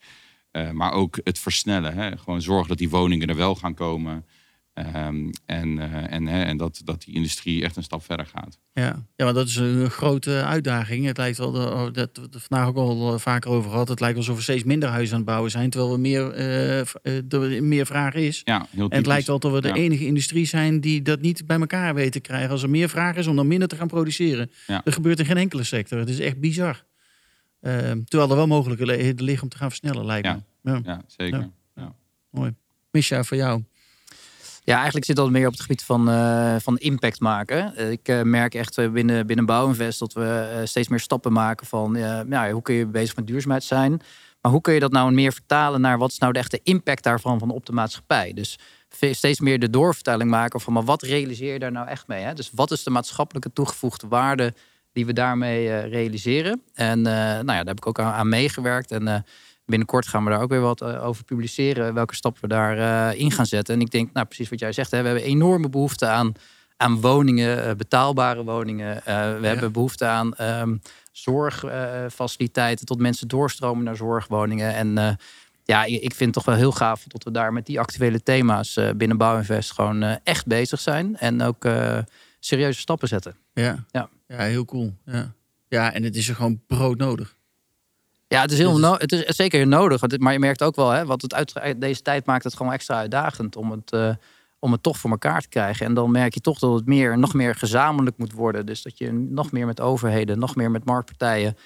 eh, maar ook het versnellen. Hè? Gewoon zorgen dat die woningen er wel gaan komen. Ehm, en eh, en, hè, en dat, dat die industrie echt een stap verder gaat. Ja. ja, maar dat is een grote uitdaging. Het lijkt wel, dat oh, dat we het vandaag ook al eh, vaker over gehad. Het lijkt alsof we steeds minder huizen aan het bouwen zijn, terwijl er meer, eh, eh, er meer vraag is. Ja, heel En het lijkt wel dat we de Ja. enige industrie zijn die dat niet bij elkaar weten te krijgen. Als er meer vraag is om dan minder te gaan produceren. Ja. Dat gebeurt in geen enkele sector. Het is echt bizar. Ehm, terwijl er wel mogelijkheden liggen om te gaan versnellen, lijkt Ja. me. Ja. Ja, zeker. Ja. Mooi. Misha, voor jou. Ja, eigenlijk zit dat meer op het gebied van, eh, van impact maken. Eh, ik eh, merk echt binnen, binnen Bouwinvest dat we steeds meer stappen maken van ja, hoe kun je bezig met duurzaamheid zijn. Maar hoe kun je dat nou meer vertalen naar wat is nou de echte impact daarvan van op de maatschappij? Dus steeds meer de doorvertaling maken van maar wat realiseer je daar nou echt mee? Hè? Dus wat is de maatschappelijke toegevoegde waarde die we daarmee realiseren? En nou ja, daar heb ik ook aan, aan meegewerkt. En binnenkort gaan we daar ook weer wat eh, over publiceren. Welke stappen we daarin in gaan zetten. En ik denk, nou precies wat jij zegt. Hè, we hebben enorme behoefte aan, aan woningen, eh, betaalbare woningen. Eh, we hebben behoefte aan ehm, zorgfaciliteiten. tot mensen doorstromen naar zorgwoningen. En eh, ja, ik vind het toch wel heel gaaf dat we daar met die actuele thema's eh, binnen Bouwinvest gewoon eh, echt bezig zijn. En ook eh, serieuze stappen zetten. Ja. Ja. ja, heel cool. Ja. ja, en het is er gewoon broodnodig. Ja, het is, heel no- het is zeker nodig. Want het- Maar je merkt ook wel, hè, wat het uit, deze tijd maakt het gewoon extra uitdagend om het, eh, om het toch voor elkaar te krijgen. En dan merk je toch dat het meer, nog meer gezamenlijk moet worden. Dus dat je nog meer met overheden, nog meer met marktpartijen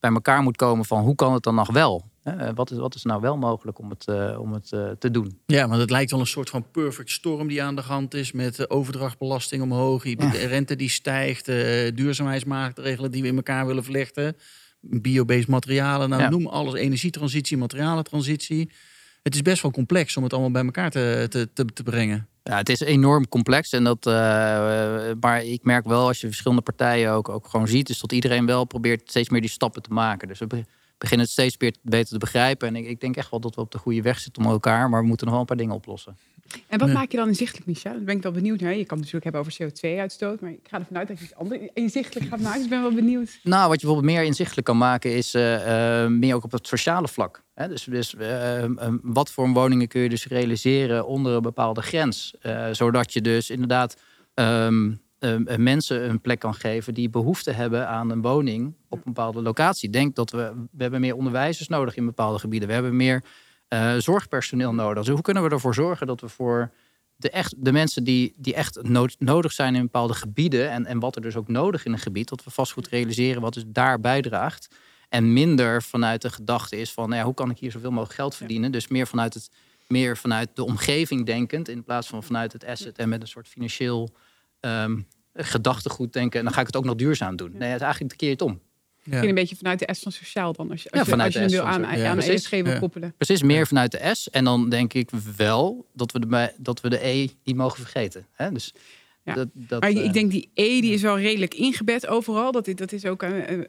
bij elkaar moet komen van hoe kan het dan nog wel? Hè, Wat is, wat is nou wel mogelijk om het, eh, om het eh, te doen? Ja, want het lijkt wel een soort van perfect storm die aan de hand is. Met overdrachtbelasting omhoog, de rente die stijgt, eh duurzaamheidsmaatregelen die we in elkaar willen vlechten. Biobased materialen, nou Ja. noem alles. Energietransitie, materialentransitie. Het is best wel complex om het allemaal bij elkaar te, te, te, te brengen. Ja, het is enorm complex. En dat, eh, maar ik merk wel als je verschillende partijen ook, ook gewoon ziet, is dat iedereen wel probeert steeds meer die stappen te maken. Dus we be- beginnen het steeds meer beter te begrijpen. En ik, ik denk echt wel dat we op de goede weg zitten om elkaar, maar we moeten nog wel een paar dingen oplossen. En wat Nee. maak je dan inzichtelijk, Micha? Daar ben ik wel benieuwd naar. Je kan het natuurlijk hebben over CO2-uitstoot, maar ik ga ervan uit dat je iets anders inzichtelijk gaat maken. Dus ik ben wel benieuwd. Nou, wat je bijvoorbeeld meer inzichtelijk kan maken, is eh, eh, meer ook op het sociale vlak. Hè? Dus, dus eh, wat voor woningen kun je dus realiseren onder een bepaalde grens? Zodat je dus inderdaad ehm, eh, mensen een plek kan geven die behoefte hebben aan een woning op een bepaalde locatie. Denk dat we, we hebben meer onderwijzers nodig in bepaalde gebieden. We hebben meer eh, zorgpersoneel nodig. Dus hoe kunnen we ervoor zorgen dat we voor de, echt, de mensen die, die echt nood- nodig zijn in bepaalde gebieden. En, en wat er dus ook nodig in een gebied. Dat we vast goed realiseren wat dus daar bijdraagt. En minder vanuit de gedachte is van nou ja, hoe kan ik hier zoveel mogelijk geld verdienen. Dus meer vanuit, het, meer vanuit de omgeving denkend. In plaats van vanuit het asset en met een soort financieel ehm, gedachtegoed denken. En dan ga ik het ook nog duurzaam doen. Nee, het is eigenlijk keer het om. Misschien een beetje vanuit de S van sociaal dan. Als je, als Ja, je, vanuit als je de hem S wil van aan, aan precies. ESG wil koppelen. Precies, meer vanuit de S. En dan denk ik wel dat we de, bij- dat we de E niet mogen vergeten. Hè? Dus Ja. dat, dat, Maar eh, ik denk die E die is wel redelijk ingebed overal. Dat, is- dat is ook, eh, eh,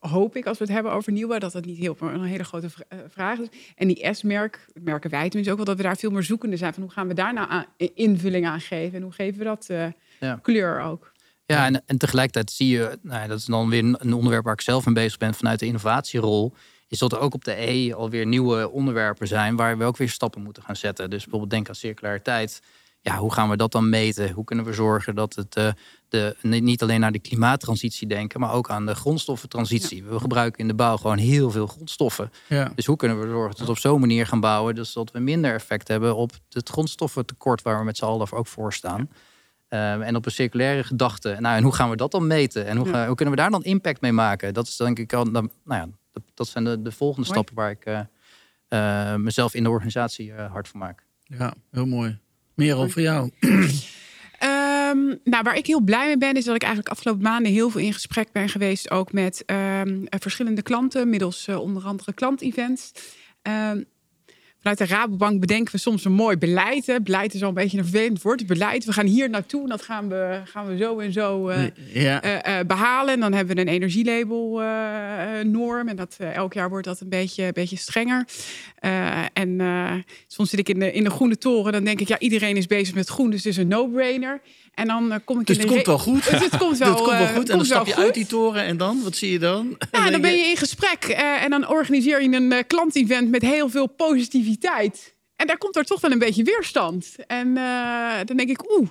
hoop ik, als we het hebben over nieuwbouw, dat dat niet heel, een hele grote vra- vraag is. En die S-merk, merken wij tenminste ook wel, dat we daar veel meer zoekende zijn. Van hoe gaan we daar nou aan, invulling aan geven? En hoe geven we dat eh, Ja. kleur ook? Ja, en, en tegelijkertijd zie je, nou ja, dat is dan weer een, onderwerp waar ik zelf mee bezig ben vanuit de innovatierol. Is dat er ook op de E alweer nieuwe onderwerpen zijn waar we ook weer stappen moeten gaan zetten. Dus bijvoorbeeld denk aan circulariteit. Ja, hoe gaan we dat dan meten? Hoe kunnen we zorgen dat het eh, de, niet alleen naar de klimaattransitie denken, maar ook aan de grondstoffentransitie. We gebruiken in de bouw gewoon heel veel grondstoffen. Ja. Dus hoe kunnen we zorgen dat we op zo'n manier gaan bouwen, dus dat we minder effect hebben op het grondstoffentekort waar we met z'n allen ook voor staan. Ehm, en op een circulaire gedachte. Nou, en hoe gaan we dat dan meten? En hoe, Ja. gaan- hoe kunnen we daar dan impact mee maken? Dat is denk ik al. Dan, nou ja, dat, dat zijn de, de volgende Mooi. stappen waar ik eh, eh, mezelf in de organisatie eh, hard voor maak. ja, heel mooi. Merel, voor jou. Ehm, nou, waar ik heel blij mee ben, is dat ik eigenlijk afgelopen maanden heel veel in gesprek ben geweest. Ook met ehm, eh, verschillende klanten, middels onder andere klantevents. Ehm vanuit de Rabobank bedenken we soms een mooi beleid. Hè. Beleid is al een beetje een vervelend woord. Beleid, we gaan hier naartoe en dat gaan we, gaan we zo en zo eh, ja. eh, eh, behalen. En dan hebben we een energielabel norm. En dat, elk jaar wordt dat een beetje, een beetje strenger. En soms zit ik in de, in de groene toren. Dan denk ik, ja, iedereen is bezig met groen. Dus het is een no-brainer. En dan eh, kom ik dus in het komt wel goed. Dus het komt wel, het komt wel eh, goed. En dan stap je uit die toren en dan? Wat zie je dan? Ja, dan ben je in gesprek eh, en dan organiseer je een eh, klantevent met heel veel positiviteit. En daar komt er toch wel een beetje weerstand. En eh, dan denk ik, oeh,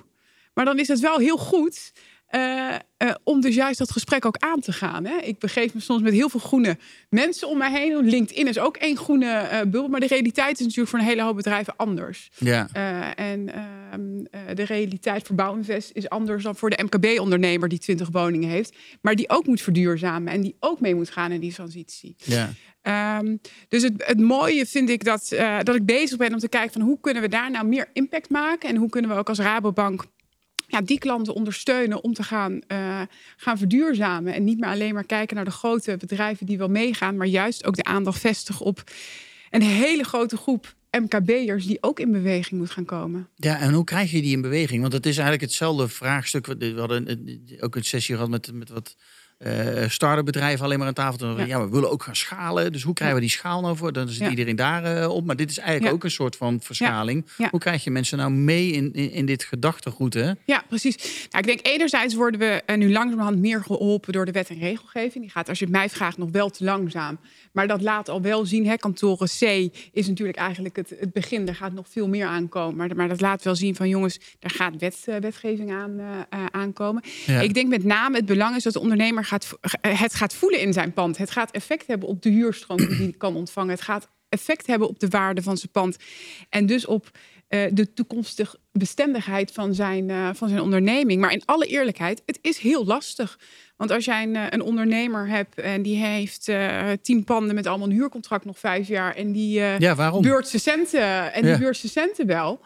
maar dan is het wel heel goed eh, eh, om dus juist dat gesprek ook aan te gaan. Hè? Ik begeef me soms met heel veel groene mensen om mij heen. LinkedIn is ook één groene eh bubbel, maar de realiteit is natuurlijk voor een hele hoop bedrijven anders. Ja. En ehm, eh, de realiteit voor Bouwinvest is anders dan voor de MKB-ondernemer die 20 woningen heeft, maar die ook moet verduurzamen en die ook mee moet gaan in die transitie. ja. Ehm, dus het, het mooie vind ik dat, dat ik bezig ben om te kijken van hoe kunnen we daar nou meer impact maken en hoe kunnen we ook als Rabobank ja, die klanten ondersteunen om te gaan, eh, gaan verduurzamen. En niet meer alleen maar kijken naar de grote bedrijven die wel meegaan, maar juist ook de aandacht vestigen op een hele grote groep MKB'ers die ook in beweging moet gaan komen. Ja, en hoe krijg je die in beweging? Want het is eigenlijk hetzelfde vraagstuk. We hadden een- ook een sessie gehad met, met wat eh start-up bedrijven alleen maar aan tafel. Toen, ja. Ja. we willen ook gaan schalen. Dus hoe krijgen we die schaal nou voor? Dan zit Ja. iedereen daar eh, op. Maar dit is eigenlijk Ja. ook een soort van verschaling. Hoe krijg je mensen nou mee in, in, in dit gedachtegoed? Hè? Ja, precies. Nou, ik denk enerzijds worden we eh, nu langzamerhand meer geholpen door de wet en regelgeving. Die gaat, als je het mij vraagt, nog wel te langzaam. Maar dat laat al wel zien. Hè, kantoren C is natuurlijk eigenlijk het, het begin. Daar gaat nog veel meer aankomen. Maar, maar dat laat wel zien van jongens, daar gaat wet, wetgeving aan aankomen. Ik denk met name het belang is dat de ondernemer gaat, eh, het gaat voelen in zijn pand. Het gaat effect hebben op de huurstroom die hij kan ontvangen. Het gaat effect hebben op de waarde van zijn pand. En dus op eh, de toekomstige bestendigheid van zijn, eh, van zijn onderneming. Maar in alle eerlijkheid, het is heel lastig. Want als jij een, eh, een ondernemer hebt en die heeft eh, tien panden met allemaal een huurcontract nog vijf jaar en die eh Ja, beurt zijn centen en Ja. die beurt zijn centen wel.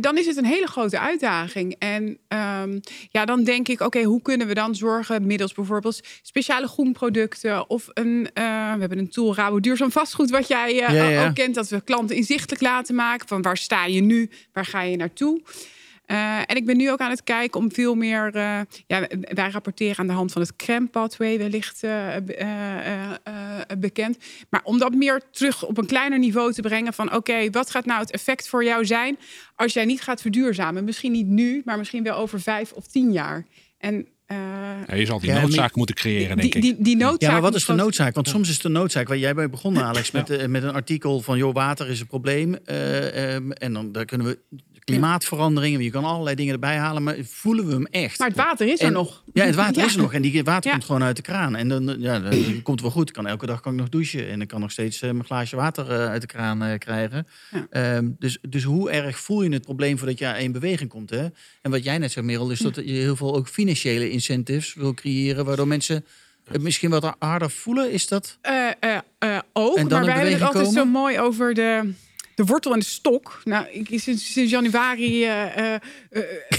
dan is het een hele grote uitdaging. En ehm, ja, dan denk ik, oké, hoe kunnen we dan zorgen middels bijvoorbeeld speciale groenproducten of een, we hebben een tool Rabo Duurzaam Vastgoed, wat jij Ja, ja. ook kent, dat we klanten inzichtelijk laten maken van waar sta je nu, waar ga je naartoe. Eh, en ik ben nu ook aan het kijken om veel meer. eh, ja, wij rapporteren aan de hand van het CREM pathway, wellicht eh, be- eh, eh, eh, bekend. Maar om dat meer terug op een kleiner niveau te brengen van oké, wat gaat nou het effect voor jou zijn als jij niet gaat verduurzamen? Misschien niet nu, maar misschien wel over vijf of tien jaar. En eh, Ja, je zal die Ja, noodzaak moeten creëren, die, denk ik. die, die noodzaak. Ja, maar wat is de noodzaak? Want soms is de noodzaak, waar jij bent begonnen, Alex, met, met een artikel van joh, water is een probleem. eh, ehm, en dan daar kunnen we klimaatveranderingen, je kan allerlei dingen erbij halen, maar voelen we hem echt? Maar het water is er nog. Ja, het water Ja. is er nog en die water Ja. komt gewoon uit de kraan. En dan, ja, dan komt het wel goed. Ik Kan, elke dag kan ik nog douchen en ik kan nog steeds eh, mijn glaasje water eh, uit de kraan eh, krijgen. Ja. Ehm, dus, dus hoe erg voel je het probleem voordat je in beweging komt? Hè? En wat jij net zei, Merel, is dat je heel veel ook financiële incentives wil creëren, waardoor mensen het misschien wat harder voelen. Is dat? Eh, eh, eh, ook, En dan maar wij hebben het altijd zo mooi over de, de wortel en de stok. Nou, ik, sinds, sinds januari uh,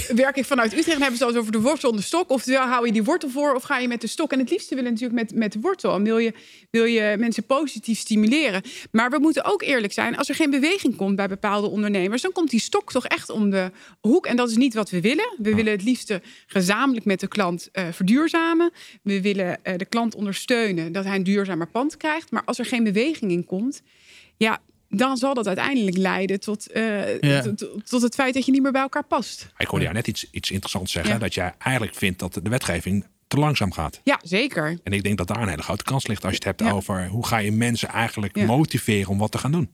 werk ik vanuit Utrecht en hebben ze het over de wortel en de stok. Oftewel, hou je die wortel voor of ga je met de stok? En het liefste willen natuurlijk met, met de wortel. En wil je, wil je mensen positief stimuleren. Maar we moeten ook eerlijk zijn. Als er geen beweging komt bij bepaalde ondernemers... dan komt die stok toch echt om de hoek. En dat is niet wat we willen. We willen het liefste gezamenlijk met de klant verduurzamen. We willen de klant ondersteunen dat hij een duurzamer pand krijgt. Maar als er geen beweging in komt... ja, dan zal dat uiteindelijk leiden tot, uh, tot, het feit dat je niet meer bij elkaar past. Ik hoorde jou net iets, iets interessants zeggen. Dat jij eigenlijk vindt dat de wetgeving te langzaam gaat. Ja, zeker. En ik denk dat daar een hele grote kans ligt als je het hebt over hoe ga je mensen eigenlijk motiveren om wat te gaan doen.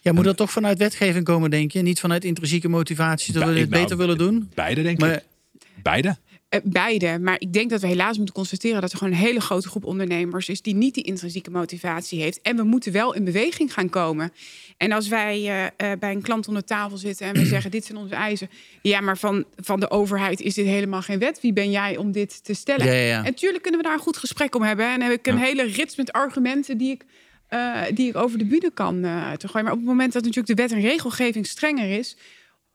Ja, moet dat toch vanuit wetgeving komen, denk je? Niet vanuit intrinsieke motivatie dat we het beter willen doen? Beide, denk ik. Beide? Uh, beide. Maar ik denk dat we helaas moeten constateren dat er gewoon een hele grote groep ondernemers is die niet die intrinsieke motivatie heeft. En we moeten wel in beweging gaan komen. En als wij uh, uh, bij een klant onder tafel zitten en we zeggen: Dit zijn onze eisen. Ja, maar van, van de overheid is dit helemaal geen wet. Wie ben jij om dit te stellen? Ja, ja, ja. En natuurlijk kunnen we daar een goed gesprek om hebben. En heb ik een hele rits met argumenten die ik. die ik over de bühne kan te gooien. Maar op het moment dat natuurlijk de wet en regelgeving strenger is,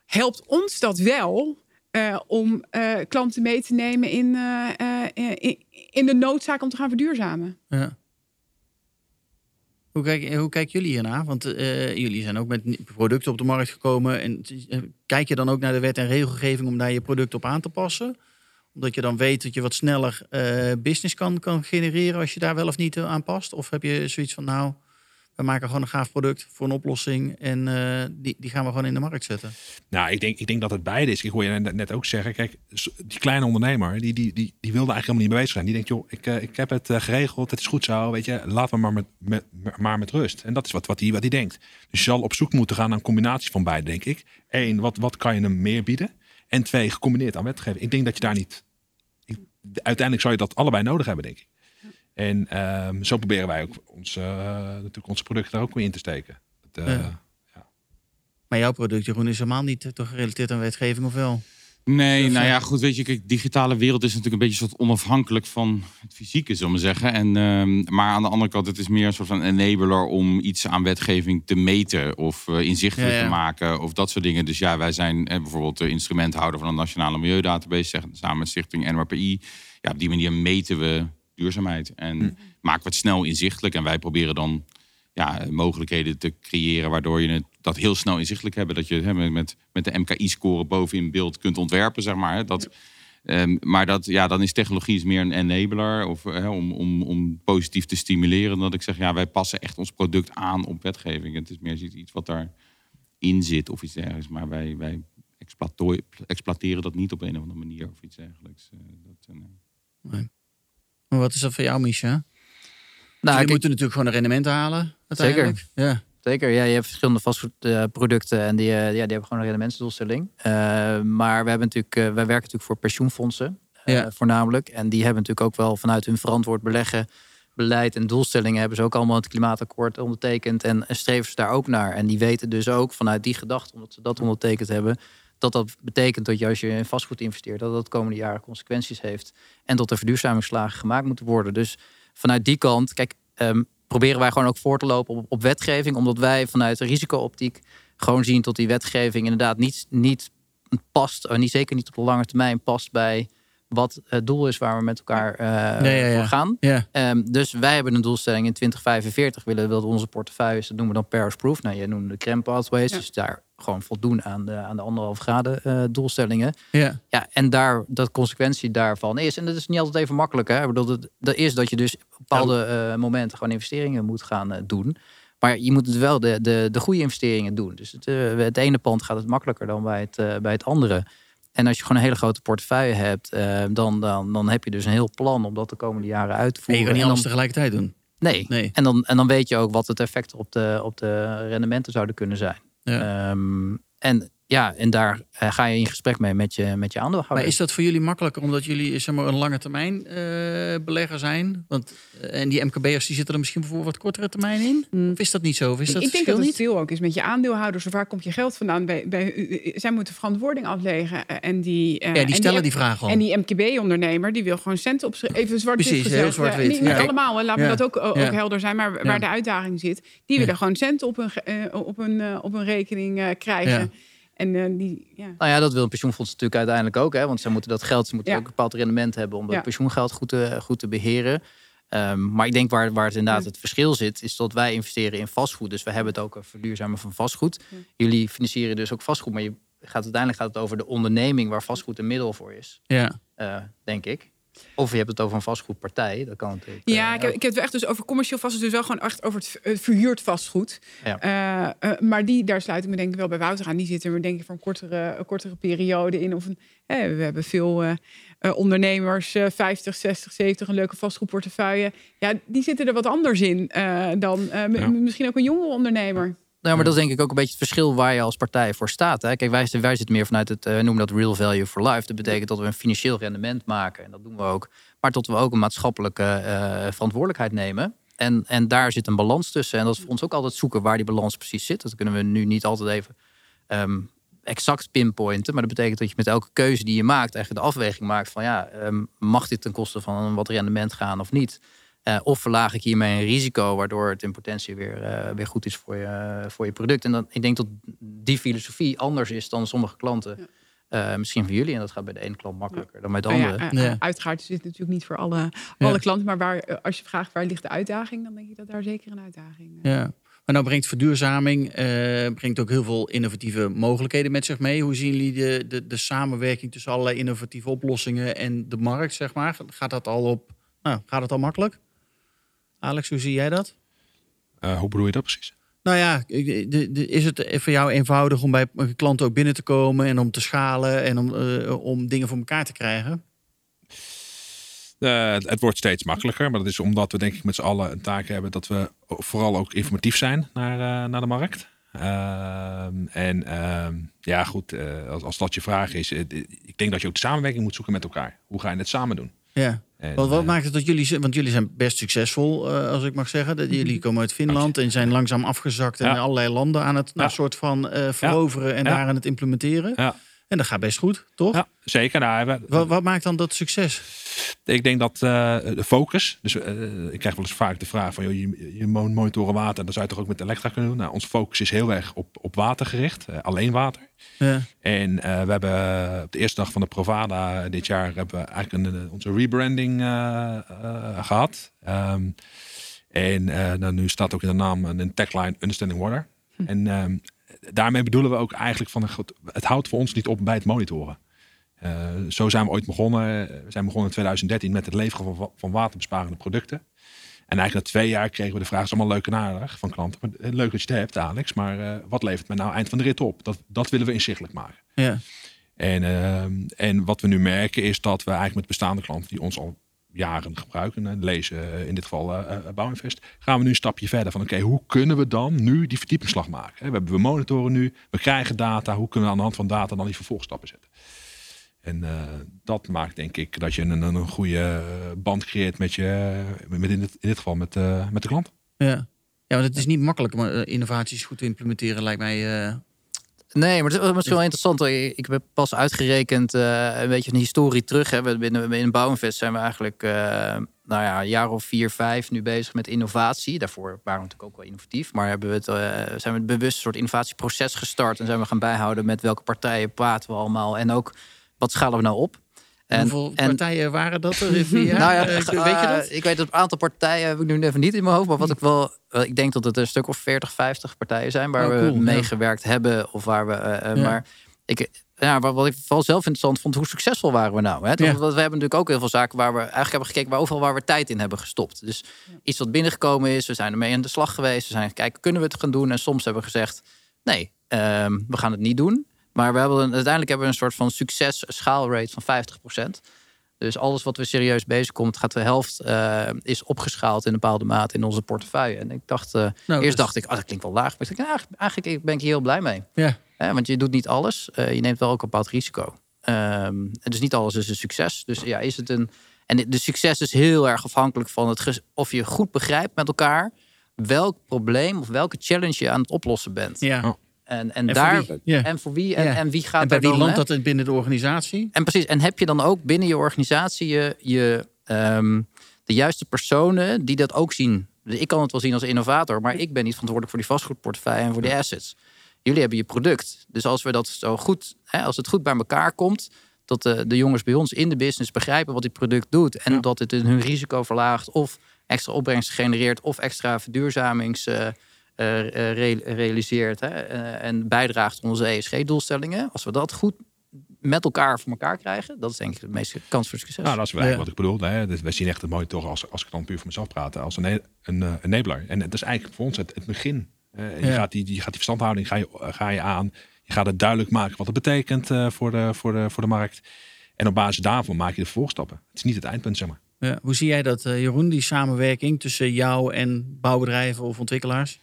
helpt ons dat wel uh, om uh, klanten mee te nemen in, uh, in, in, de noodzaak om te gaan verduurzamen. Ja. Hoe, kijk, hoe kijken jullie hiernaar? Want jullie zijn ook met producten op de markt gekomen. En kijk je dan ook naar de wet en regelgeving om daar je product op aan te passen? Omdat je dan weet dat je wat sneller business kan, kan genereren als je daar wel of niet aan past? Of heb je zoiets van, nou, we maken gewoon een gaaf product voor een oplossing en uh, die, die gaan we gewoon in de markt zetten. Nou, ik denk, ik denk dat het beide is. Ik hoor je net ook zeggen, kijk, die kleine ondernemer, die, die, die, die wilde eigenlijk helemaal niet mee bezig zijn. Die denkt, joh, ik, uh, ik heb het uh, geregeld, het is goed zo, weet je, laat me maar met, met, maar met rust. En dat is wat, wat, hij, wat hij denkt. Dus je zal op zoek moeten gaan naar een combinatie van beide, denk ik. Eén, wat, wat kan je hem meer bieden? En twee, gecombineerd aan wetgeving. Ik denk dat je daar niet... Ik, uiteindelijk zou je dat allebei nodig hebben, denk ik. En um, zo proberen wij ook ons, uh, natuurlijk onze producten daar ook weer in te steken. Dat, uh, ja. Ja. Maar jouw product, Jeroen, is helemaal niet toch gerelateerd aan wetgeving of wel? Nee, nou ja, goed, weet je, kijk, digitale wereld is natuurlijk een beetje soort onafhankelijk van het fysieke, zullen we zeggen. En, um, maar aan de andere kant, het is meer een soort van enabler om iets aan wetgeving te meten of uh, inzichtelijk ja, ja. te maken of dat soort dingen. Dus ja, wij zijn eh, bijvoorbeeld de instrumenthouder van een nationale milieudatabase, zeg, samen met Stichting NRPI. Ja, op die manier meten we duurzaamheid. En hm. maken we het snel inzichtelijk. En wij proberen dan ja, mogelijkheden te creëren waardoor je het dat heel snel inzichtelijk hebben. Dat je hè, met, met de MKI-score bovenin beeld kunt ontwerpen, zeg maar. Dat, um, maar dat, ja, dan is technologie is meer een enabler of, hè, om, om, om positief te stimuleren. Dat ik zeg, ja, wij passen echt ons product aan op wetgeving. Het is meer iets wat daarin zit of iets dergelijks. Maar wij, wij exploiteren dat niet op een of andere manier of iets dergelijks. Uh, dat, uh, nee. Maar wat is dat voor jou, Misha? Nou, je moet natuurlijk gewoon een rendement halen. Zeker. Ja. Zeker, ja, je hebt verschillende vastgoedproducten en die, ja, die hebben gewoon een rendementsdoelstelling. Uh, maar we hebben natuurlijk, uh, wij werken natuurlijk voor pensioenfondsen uh, ja. voornamelijk. En die hebben natuurlijk ook wel vanuit hun verantwoord beleggen, beleid en doelstellingen hebben ze ook allemaal het klimaatakkoord ondertekend en streven ze daar ook naar. En die weten dus ook vanuit die gedachte, omdat ze dat ondertekend hebben, dat dat betekent dat je als je in vastgoed investeert, dat dat de komende jaren consequenties heeft. En dat er verduurzamingsslagen gemaakt moeten worden. Dus vanuit die kant, kijk, um, proberen wij gewoon ook voor te lopen op, op wetgeving. Omdat wij vanuit de risicooptiek gewoon zien dat die wetgeving inderdaad niet, niet past, niet, zeker niet op de lange termijn past bij wat het doel is waar we met elkaar uh, ja, ja, ja. voor gaan. Um, dus wij hebben een doelstelling in 2045 willen dat onze portefeuilles, dat noemen we dan Paris Proof. Nou, je noemde de Crème Pathways, dus daar gewoon voldoen aan de, aan de anderhalf graden uh, doelstellingen. Ja. ja, en daar, dat consequentie daarvan is, en dat is niet altijd even makkelijk. Hè? Ik bedoel, dat, dat is dat je dus op bepaalde uh, momenten gewoon investeringen moet gaan uh, doen. Maar je moet het wel de, de, de goede investeringen doen. Dus het, het ene pand gaat het makkelijker dan bij het, bij het andere. En als je gewoon een hele grote portefeuille hebt, dan, dan, dan heb je dus een heel plan om dat de komende jaren uit te voeren. En je kan niet alles tegelijkertijd doen. Nee. nee. En, dan, en dan weet je ook wat het effect op de, op de rendementen zouden kunnen zijn. Ja. Um, en ja, en daar eh, ga je in gesprek mee met je, met je aandeelhouder. Maar is dat voor jullie makkelijker omdat jullie zeg maar, een lange termijn eh, belegger zijn? Want, eh, en die MKB'ers die zitten er misschien voor wat kortere termijn in? Mm. Of is dat niet zo? Of is dat ik denk verschil dat het niet? veel ook is met je aandeelhouders. Of waar komt je geld vandaan? Bij, bij, zij moeten verantwoording afleggen. En die, eh, Ja, die en stellen die vraag al. En die MKB-ondernemer die wil gewoon centen op even zwart wit Precies, gezegd. heel zwart-wit, Eh, Niet, niet ja. allemaal, hè, laten Ja. we dat ook, ook Ja. helder zijn. Maar waar Ja. de uitdaging zit, die willen gewoon centen op een, op een, eh, op een rekening krijgen. En eh, die, ja. Nou ja, dat wil een pensioenfonds natuurlijk uiteindelijk ook. Hè? Want ze moeten dat geld, ze moeten Ja. ook een bepaald rendement hebben om dat Ja. pensioengeld goed te, goed te beheren. Ehm, maar ik denk waar, waar het inderdaad Ja. het verschil zit, is dat wij investeren in vastgoed. Dus we hebben het ook over verduurzamen van vastgoed. Ja. Jullie financieren dus ook vastgoed, maar je gaat, uiteindelijk gaat het over de onderneming waar vastgoed een middel voor is, Ja. eh, denk ik. Of je hebt het over een vastgoedpartij, dat kan natuurlijk. Ja, eh, ik heb, ik heb het echt dus over commercieel vastgoed, dus wel gewoon echt over het het verhuurd vastgoed. Ja. Eh, eh, maar die, daar sluit ik me denk ik wel bij Wouter aan. Die zitten er denk ik voor een kortere, een kortere periode in. Of een, hè, we hebben veel eh, eh, ondernemers, eh 50, 60, 70, een leuke vastgoedportefeuille. Ja, die zitten er wat anders in eh, dan eh, Ja. misschien ook een jonge ondernemer. Nou, maar dat is denk ik ook een beetje het verschil waar je als partij voor staat. Hè? Kijk, wij, wij zitten meer vanuit het, eh, we noemen dat real value for life. Dat betekent dat we een financieel rendement maken. En dat doen we ook. Maar dat we ook een maatschappelijke eh, verantwoordelijkheid nemen. En, en daar zit een balans tussen. En dat is voor ons ook altijd zoeken waar die balans precies zit. Dat kunnen we nu niet altijd even ehm, exact pinpointen. Maar dat betekent dat je met elke keuze die je maakt... eigenlijk de afweging maakt van... ja, ehm, mag dit ten koste van wat rendement gaan of niet? Eh, of verlaag ik hiermee een risico, waardoor het in potentie weer, eh, weer goed is voor je, voor je product. En dan, ik denk dat die filosofie anders is dan sommige klanten. Eh, misschien van jullie. En dat gaat bij de ene klant makkelijker dan bij de ja, andere. eh, Ja. Uiteraard is dit natuurlijk niet voor alle, Ja. alle klanten. Maar waar, eh, als je vraagt waar ligt de uitdaging, dan denk ik dat daar zeker een uitdaging eh, Ja. Maar nou brengt verduurzaming eh, brengt ook heel veel innovatieve mogelijkheden met zich mee. Hoe zien jullie de, de, de samenwerking tussen allerlei innovatieve oplossingen en de markt, zeg maar? Gaat dat al op? Nou, gaat het al makkelijk? Alex, hoe zie jij dat? Eh, hoe bedoel je dat precies? Nou ja, de- de- is het voor jou eenvoudig om bij klanten ook binnen te komen en om te schalen en om, eh, om dingen voor elkaar te krijgen? Eh, het wordt steeds makkelijker, maar dat is omdat we denk ik met z'n allen een taak hebben dat we vooral ook informatief zijn naar, naar de markt. Ehm, en ehm, ja, goed, als, als dat je vraag is, ik denk dat je ook de samenwerking moet zoeken met elkaar. Hoe ga je het samen doen? Ja. En, Wat, wat eh, maakt het dat jullie, want jullie zijn best succesvol, eh, als ik mag zeggen. Dat jullie komen uit Finland en zijn langzaam afgezakt in Ja. allerlei landen aan het nou, Ja. soort van eh, veroveren en Ja. daar aan het implementeren. Ja. En dat gaat best goed, toch? ja, zeker. Nou, we- Wat, wat maakt dan dat succes? Ik denk dat eh, de focus. Dus eh, ik krijg wel eens vaak de vraag van joh, je, je mon- monitoren water. Dat zou je toch ook met Elektra kunnen doen? Nou, onze focus is heel erg op, op water gericht. eh, alleen water. Ja. En we hebben op de eerste dag van de Provada dit jaar hebben we eigenlijk een, onze rebranding eh, eh, gehad. Ehm, en eh, nou, nu staat ook in de naam een tagline Understanding Water. En ehm, daarmee bedoelen we ook eigenlijk van het houdt voor ons niet op bij het monitoren. Eh, zo zijn we ooit begonnen. We zijn begonnen in 2013 met het leveren van, van waterbesparende producten. En eigenlijk na twee jaar kregen we de vraag, is allemaal leuk en aardig van klanten. Maar, eh, leuk dat je het hebt, Alex, maar eh, wat levert men nou eind van de rit op? Dat, dat willen we inzichtelijk maken. Ja. En, ehm, en wat we nu merken is dat we eigenlijk met bestaande klanten die ons al jaren gebruiken, en lezen eh, in dit geval eh, eh, Bouwinvest, gaan we nu een stapje verder van oké, hoe kunnen we dan nu die verdiepingsslag maken? We, hebben, we monitoren nu, we krijgen data, hoe kunnen we aan de hand van data dan die vervolgstappen zetten? En dat maakt denk ik dat je een, een, goede band creëert met je, met in, dit, in dit geval met, met de klant. Ja. ja, want het is niet makkelijk om innovaties goed te implementeren, lijkt mij. Nee, maar het is, is wel interessant. Ik heb pas uitgerekend eh, een beetje een historie terug. Hè. Binnen, binnen Bouwinvest zijn we eigenlijk eh, nou ja, een jaar of vier, vijf nu bezig met innovatie. Daarvoor waren we natuurlijk ook wel innovatief. Maar hebben we het, eh, zijn we het bewust een soort innovatieproces gestart. En zijn we gaan bijhouden met welke partijen praten we allemaal. En ook wat schalen we nou op. En, Hoeveel en- partijen waren dat er jaar? nou ja, Eh, eh, weet je dat? Ik weet dat een aantal partijen heb ik nu even niet in mijn hoofd. Maar wat ik wel. eh, Ik denk dat het een stuk of 40, 50 partijen zijn waar Oh, we meegewerkt hebben. Of waar we. eh, eh, Ja. Maar ik. Ja, wat ik vooral zelf interessant vond, hoe succesvol waren we nou? Hè? Ja. Want we hebben natuurlijk ook heel veel zaken waar we eigenlijk hebben gekeken, waar overal waar we tijd in hebben gestopt. Dus iets wat binnengekomen is, we zijn ermee aan de slag geweest. We zijn kijken, kunnen we het gaan doen? En soms hebben we gezegd, nee, ehm, we gaan het niet doen. Maar we hebben een- uiteindelijk hebben we een soort van succes schaalrate van 50%. Dus alles wat we serieus bezig komt, gaat de helft eh, is opgeschaald in een bepaalde mate in onze portefeuille. En ik dacht, eh, Nou, eerst dacht ik, ah, dat klinkt wel laag. Maar ik dacht, ja, eigenlijk ben ik hier heel blij mee. Ja. Want je doet niet alles. Eh, je neemt wel ook een bepaald risico. Ehm, en dus niet alles is een succes. Dus ja, is het een. En de succes is heel erg afhankelijk van het of je goed begrijpt met elkaar welk probleem of welke challenge je aan het oplossen bent. Ja. En, en, En voor daar wie? Ja. en voor wie en, en wie gaat En bij wie dan, landt dat binnen de organisatie? En precies. En heb je dan ook binnen je organisatie je, je, ehm, de juiste personen die dat ook zien? Dus Ik kan het wel zien als innovator, maar ik ben niet verantwoordelijk voor die vastgoedportefeuille en voor die assets. Jullie hebben je product. Dus als we dat zo goed, hè, als het goed bij elkaar komt, dat de, de jongens bij ons in de business begrijpen wat dit product doet en dat het hun risico verlaagt of extra opbrengst genereert of extra verduurzamings eh, re- realiseert hè, eh, en bijdraagt aan onze ESG-doelstellingen. Als we dat goed met elkaar voor elkaar krijgen, dat is denk ik de meeste kans voor succes. Nou, dat is wel wat ik bedoel. Hè. Dus wij zien echt het mooie toch, als, als ik dan puur voor mezelf praat, als een, een eh, enabler. En dat is eigenlijk voor ons het, het begin. Eh, je, Ja. gaat die, je gaat die verstandhouding ga je, ga je aan. Je gaat het duidelijk maken wat het betekent eh, voor, de, voor, de, voor de markt. En op basis daarvan maak je de vervolgstappen. Het is niet het eindpunt, zeg maar. Ja. Hoe zie jij dat, eh, Jeroen, die samenwerking tussen jou en bouwbedrijven of ontwikkelaars?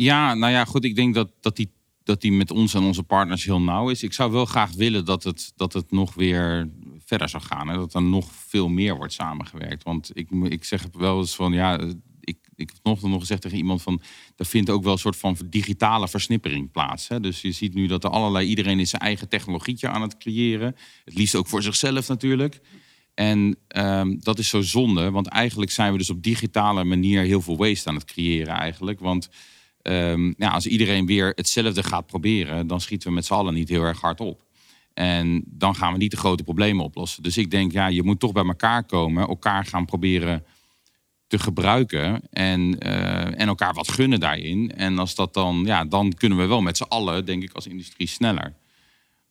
Ja, nou ja, goed. Ik denk dat, dat, die, dat die met ons en onze partners heel nauw is. Ik zou wel graag willen dat het, dat het nog weer verder zou gaan. En dat er nog veel meer wordt samengewerkt. Want ik, ik zeg wel eens van, ja, ik, ik heb vanochtend nog gezegd tegen iemand van, er vindt ook wel een soort van digitale versnippering plaats. Hè? Dus je ziet nu dat er allerlei, iedereen is zijn eigen technologietje aan het creëren. Het liefst ook voor zichzelf natuurlijk. En ehm, dat is zo zonde, want eigenlijk zijn we dus op digitale manier heel veel waste aan het creëren eigenlijk. Want ja, als iedereen weer hetzelfde gaat proberen, dan schieten we met z'n allen niet heel erg hard op. En dan gaan we niet de grote problemen oplossen. Dus ik denk, ja, je moet toch bij elkaar komen, elkaar gaan proberen te gebruiken en, eh, en elkaar wat gunnen daarin. En als dat dan, ja, dan kunnen we wel met z'n allen, denk ik, als industrie sneller.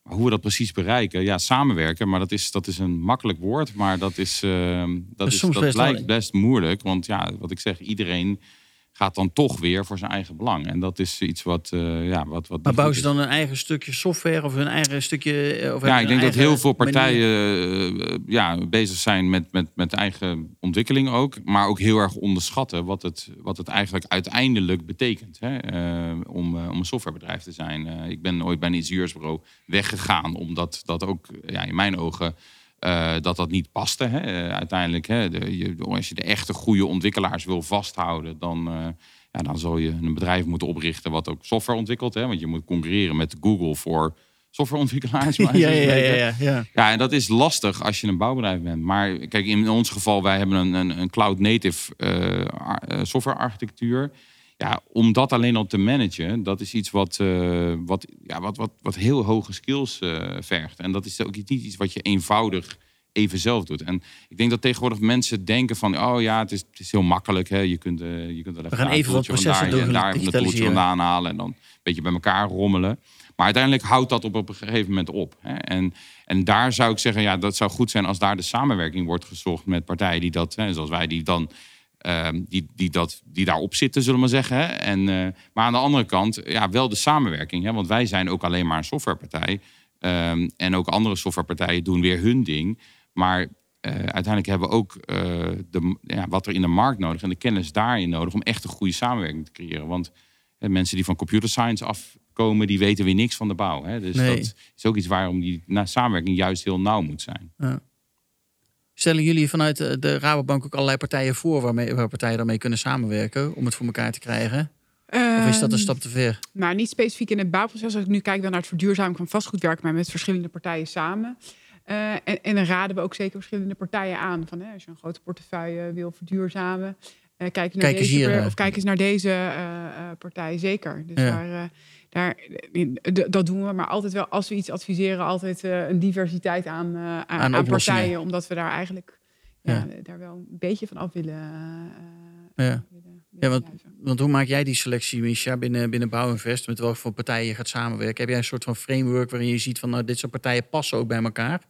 Maar hoe we dat precies bereiken, ja, samenwerken, maar dat is, dat is een makkelijk woord, maar dat is, eh, dat, is dat best wel- lijkt best moeilijk, want ja, wat ik zeg, iedereen gaat dan toch weer voor zijn eigen belang. En dat is iets wat, eh, ja, wat, wat Maar bouwen ze dan een eigen stukje software of een eigen stukje... eh, Of Ja, ik denk dat heel veel partijen eh, ja, bezig zijn met, met, met eigen ontwikkeling ook. Maar ook heel erg onderschatten wat het, wat het eigenlijk uiteindelijk betekent. Hè, om, om een softwarebedrijf te zijn. Ik ben ooit bij een ingenieursbureau weggegaan. Omdat dat ook ja, in mijn ogen eh, dat dat niet paste. Hè. Eh, uiteindelijk, hè, de, je, als je de echte goede ontwikkelaars wil vasthouden... dan, eh, ja, dan zal je een bedrijf moeten oprichten wat ook software ontwikkelt. Hè, want je moet concurreren met Google voor softwareontwikkelaars. Ja, ja, ja, ja, ja. Ja, en dat is lastig als je een bouwbedrijf bent. Maar kijk, in ons geval, wij hebben een, een, een cloud-native eh, ar- eh, software-architectuur. Ja, om dat alleen al te managen, dat is iets wat, eh, wat, ja, wat, wat, wat heel hoge skills eh, vergt. En dat is ook niet iets wat je eenvoudig even zelf doet. En ik denk dat tegenwoordig mensen denken van... oh ja, het is, het is heel makkelijk. Hè. Je kunt, eh, je kunt er even gaan daar een even wat processen vandaan en door daar een toeltje digitaliseren. vandaan halen... en dan een beetje bij elkaar rommelen. Maar uiteindelijk houdt dat op, op een gegeven moment op. Hè. En, en daar zou ik zeggen, ja, dat zou goed zijn... als daar de samenwerking wordt gezocht met partijen die dat... Hè, zoals wij die dan... ehm, die, die, dat, die daarop zitten, zullen we maar zeggen. Hè. En, eh, maar aan de andere kant, ja, wel de samenwerking. Hè, want wij zijn ook alleen maar een softwarepartij. Ehm, en ook andere softwarepartijen doen weer hun ding. Maar eh, uiteindelijk hebben we ook eh, de, ja, wat er in de markt nodig en de kennis daarin nodig om echt een goede samenwerking te creëren. Want mensen die van computer science afkomen, die weten weer niks van de bouw. Hè? Dus Nee. dat is ook iets waarom die na, samenwerking juist heel nauw moet zijn. Stellen jullie vanuit eh, de Rabobank ook allerlei partijen voor... Waarmee, waar partijen daarmee kunnen samenwerken om het voor elkaar te krijgen? Of is dat een Ehm, stap te ver? Maar niet specifiek in het bouwproces. Als ik nu kijk dan naar het verduurzamen van vastgoed, werken wij met verschillende partijen samen. Eh, en, en dan raden we ook zeker verschillende partijen aan. Van, hè, als je een grote portefeuille wil verduurzamen, eh, kijk, naar Kijk eens deze, eh. of kijk eens naar deze eh, eh, partij, zeker. Dus Ja. daar, eh, daar, dat doen we, maar altijd wel, als we iets adviseren, altijd eh, een diversiteit aan, eh, aan, partijen. Omdat we daar eigenlijk ja, Ja. daar wel een beetje van af willen, eh, Ja. willen, Ja, want-. Want hoe maak jij die selectie, Misha, binnen, binnen Bouwinvest? Met welke voor partijen je gaat samenwerken? Heb jij een soort van framework waarin je ziet van... nou, dit soort partijen passen ook bij elkaar?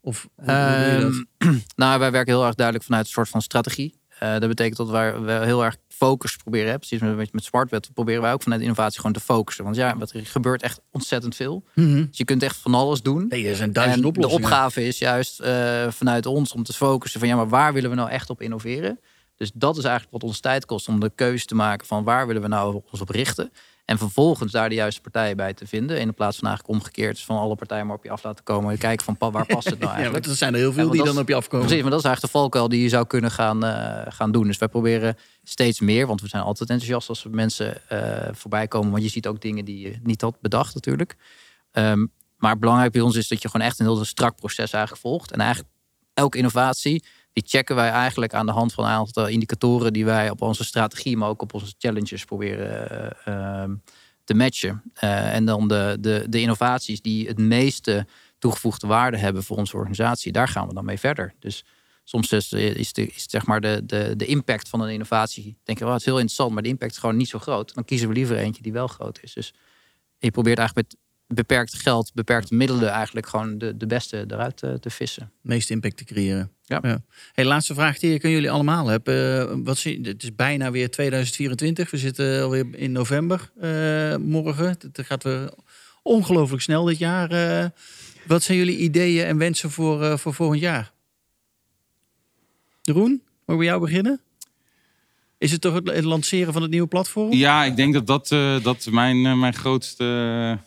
Of hoe, hoe doe je dat? Ehm, nou, wij werken heel erg duidelijk vanuit een soort van strategie. Eh, dat betekent dat wij, we heel erg focus proberen. Hè? Precies met, met Smartwet proberen wij ook vanuit innovatie gewoon te focussen. Want ja, wat er gebeurt echt ontzettend veel. Mhm. Dus je kunt echt van alles doen. Nee, er zijn duizend en oplossingen. de opgave is juist eh, vanuit ons om te focussen van ja, maar waar willen we nou echt op innoveren? Dus dat is eigenlijk wat ons tijd kost om de keuze te maken van waar willen we nou ons op richten. En vervolgens daar de juiste partijen bij te vinden. In plaats van eigenlijk omgekeerd van alle partijen maar op je af laten komen. En kijken van waar past het nou Ja, eigenlijk. want er zijn er heel veel Ja, die dan op je afkomen. Precies, maar dat is eigenlijk de valkuil die je zou kunnen gaan, eh, gaan doen. Dus wij proberen steeds meer, want we zijn altijd enthousiast als we mensen eh, voorbij komen. Want je ziet ook dingen die je niet had bedacht natuurlijk. Ehm, maar belangrijk bij ons is dat je gewoon echt een heel strak proces eigenlijk volgt. En eigenlijk elke innovatie, die checken wij eigenlijk aan de hand van een aantal indicatoren die wij op onze strategie, maar ook op onze challenges proberen eh, ehm, te matchen. Eh, en dan de, de, de innovaties die het meeste toegevoegde waarde hebben voor onze organisatie, daar gaan we dan mee verder. Dus soms is, de, is zeg maar de, de, de impact van een innovatie, denk je, wel, het is heel interessant, maar de impact is gewoon niet zo groot. Dan kiezen we liever eentje die wel groot is. Dus je probeert eigenlijk met beperkt geld, beperkte middelen eigenlijk gewoon de, de beste eruit eh, te vissen. meest impact te creëren. Ja. Hey, laatste vraag die kunnen jullie allemaal hebben. Eh, wat zie, het is bijna weer 2024. We zitten alweer in november eh, morgen. Het gaat weer ongelooflijk snel dit jaar. Wat zijn jullie ideeën en wensen voor, eh, voor volgend jaar? Jeroen, mogen we bij jou beginnen? Is het toch het, lanceren van het nieuwe platform? Ja, ik denk dat dat, eh, dat mijn, mijn grootste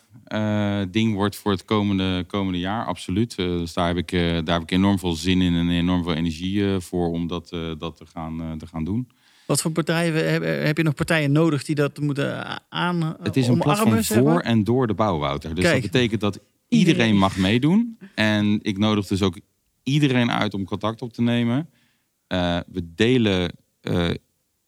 ding wordt voor het komende, komende jaar. Absoluut. Eh, dus daar heb, ik, eh, daar heb ik enorm veel zin in en enorm veel energie eh, voor om dat, eh, dat te, gaan, eh, te gaan doen. Wat voor partijen heb, heb je nog partijen nodig die dat moeten aan Het is een platform voor en door de bouw, Wouter. Dus Kijk. dat betekent dat Iedereen. iedereen mag meedoen. En ik nodig dus ook iedereen uit om contact op te nemen. Eh, we delen eh,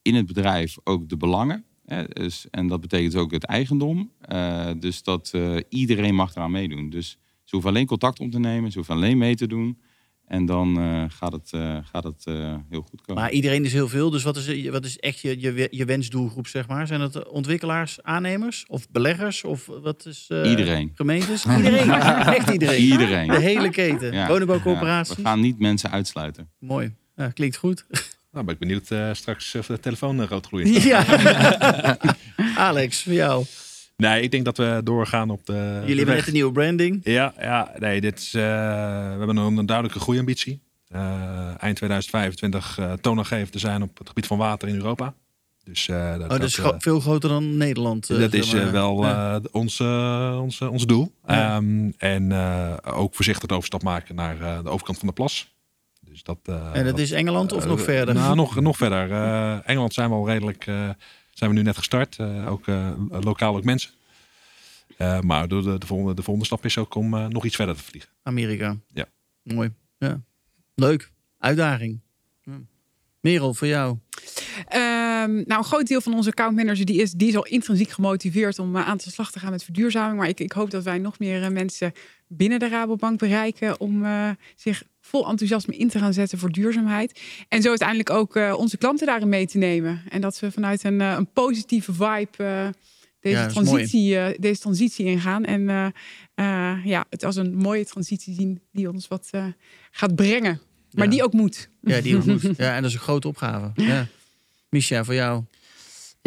in het bedrijf ook de belangen. Dus, en dat betekent ook het eigendom. Eh, dus dat eh, iedereen mag eraan meedoen. Dus ze hoeven alleen contact op te nemen. Ze hoeven alleen mee te doen. En dan eh, gaat het, gaat het heel goed komen. Maar iedereen is heel veel. Dus wat is, wat is echt je, je, je wensdoelgroep, zeg maar? Zijn het ontwikkelaars, aannemers of beleggers? Of wat is... Iedereen. Gemeentes? Iedereen. echt iedereen. Iedereen. De hele keten. Ja, we gaan niet mensen uitsluiten. Mooi. Ja, klinkt goed. Nou, ben ik benieuwd eh, straks of de telefoon eh, rood gloeit. ja. Alex, voor jou. Nee, ik denk dat we doorgaan op de. Jullie hebben net een nieuwe branding. Ja, ja, nee, dit is, eh, we hebben een, een duidelijke groeiambitie. Eind 2025 eh toonaangevend te zijn op het gebied van water in Europa. Dus dat, Oh, dat is dat, veel groter dan Nederland. dat is maar. wel Ja. ons, ons, ons doel. Ja. Ehm, en ook voorzichtig de overstap maken naar de overkant van de plas. Dus dat, eh, en dat is Engeland of eh, nog verder? Nou, nog, nog verder. Eh, Engeland zijn we al redelijk, eh, zijn we nu net gestart. Eh, ook eh, lokaal ook mensen. Eh, maar de, de, de, volgende, de volgende stap is ook om eh, nog iets verder te vliegen. Amerika. Ja. Mooi. Ja. Leuk. Uitdaging. Ja. Merel, voor jou. Ehm, nou, een groot deel van onze accountmanager die is, die is al intrinsiek gemotiveerd om eh, aan de slag te gaan met verduurzaming. Maar ik, ik hoop dat wij nog meer eh, mensen binnen de Rabobank bereiken om eh, zich vol enthousiasme in te gaan zetten voor duurzaamheid. En zo uiteindelijk ook eh, onze klanten daarin mee te nemen. En dat we vanuit een, eh, een positieve vibe eh, deze, Ja, transitie, deze transitie ingaan. En ja, het als een mooie transitie zien die ons wat gaat brengen. Maar Ja. die ook moet. Ja, die moet. Ja, en dat is een grote opgave. Ja. Misha, voor jou.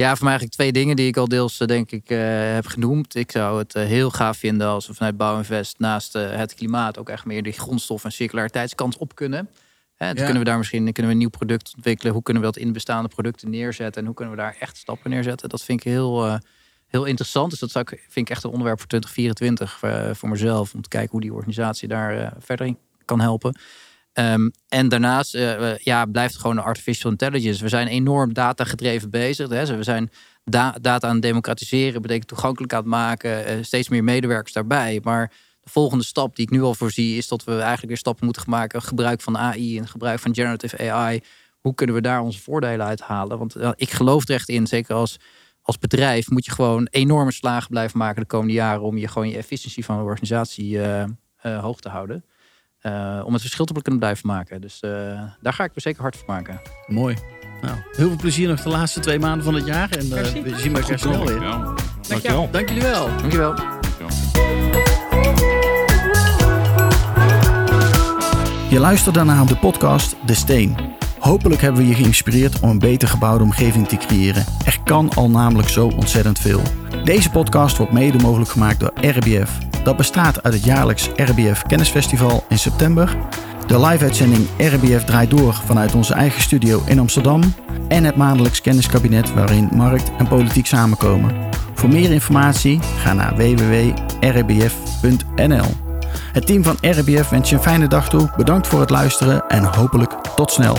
Ja, voor mij eigenlijk twee dingen die ik al deels eh, denk ik eh, heb genoemd. Ik zou het eh, heel gaaf vinden als we vanuit Bouwinvest naast het klimaat ook echt meer die grondstof en circulariteitskant op kunnen. Hè, Ja. kunnen we daar misschien kunnen we een nieuw product ontwikkelen. Hoe kunnen we dat in bestaande producten neerzetten en hoe kunnen we daar echt stappen neerzetten? Dat vind ik heel, heel interessant. Dus dat zou ik, vind ik echt een onderwerp voor 2024 eh, voor mezelf om te kijken hoe die organisatie daar verder in kan helpen. Ehm, en daarnaast eh, ja, blijft gewoon de artificial intelligence. We zijn enorm data gedreven bezig. Hè. We zijn da- data aan het democratiseren, betekent toegankelijk aan het maken, eh, steeds meer medewerkers daarbij. Maar de volgende stap die ik nu al voorzie, is dat we eigenlijk weer stappen moeten maken. Gebruik van AI en gebruik van generative AI. Hoe kunnen we daar onze voordelen uithalen? Want eh, ik geloof er echt in, zeker als, als bedrijf, moet je gewoon enorme slagen blijven maken de komende jaren om je gewoon je efficiëntie van de organisatie hoog te houden. Eh, om het verschil te kunnen blijven maken. Dus eh, daar ga ik me zeker hard voor maken. Mooi. Nou, heel veel plezier nog de laatste twee maanden van het jaar. En eh, we zien elkaar snel weer. Ja, Dankjewel. Dank jullie wel. Dankjewel. Je luisterde naar de podcast De Steen. Hopelijk hebben we je geïnspireerd om een beter gebouwde omgeving te creëren. Er kan al namelijk zo ontzettend veel. Deze podcast wordt mede mogelijk gemaakt door RBF. Dat bestaat uit het jaarlijks RBF Kennisfestival in september, de live-uitzending RBF draait door vanuit onze eigen studio in Amsterdam en het maandelijks kenniskabinet waarin markt en politiek samenkomen. Voor meer informatie ga naar www.rbf.nl. Het team van RBF wens je een fijne dag toe. Bedankt voor het luisteren en hopelijk tot snel.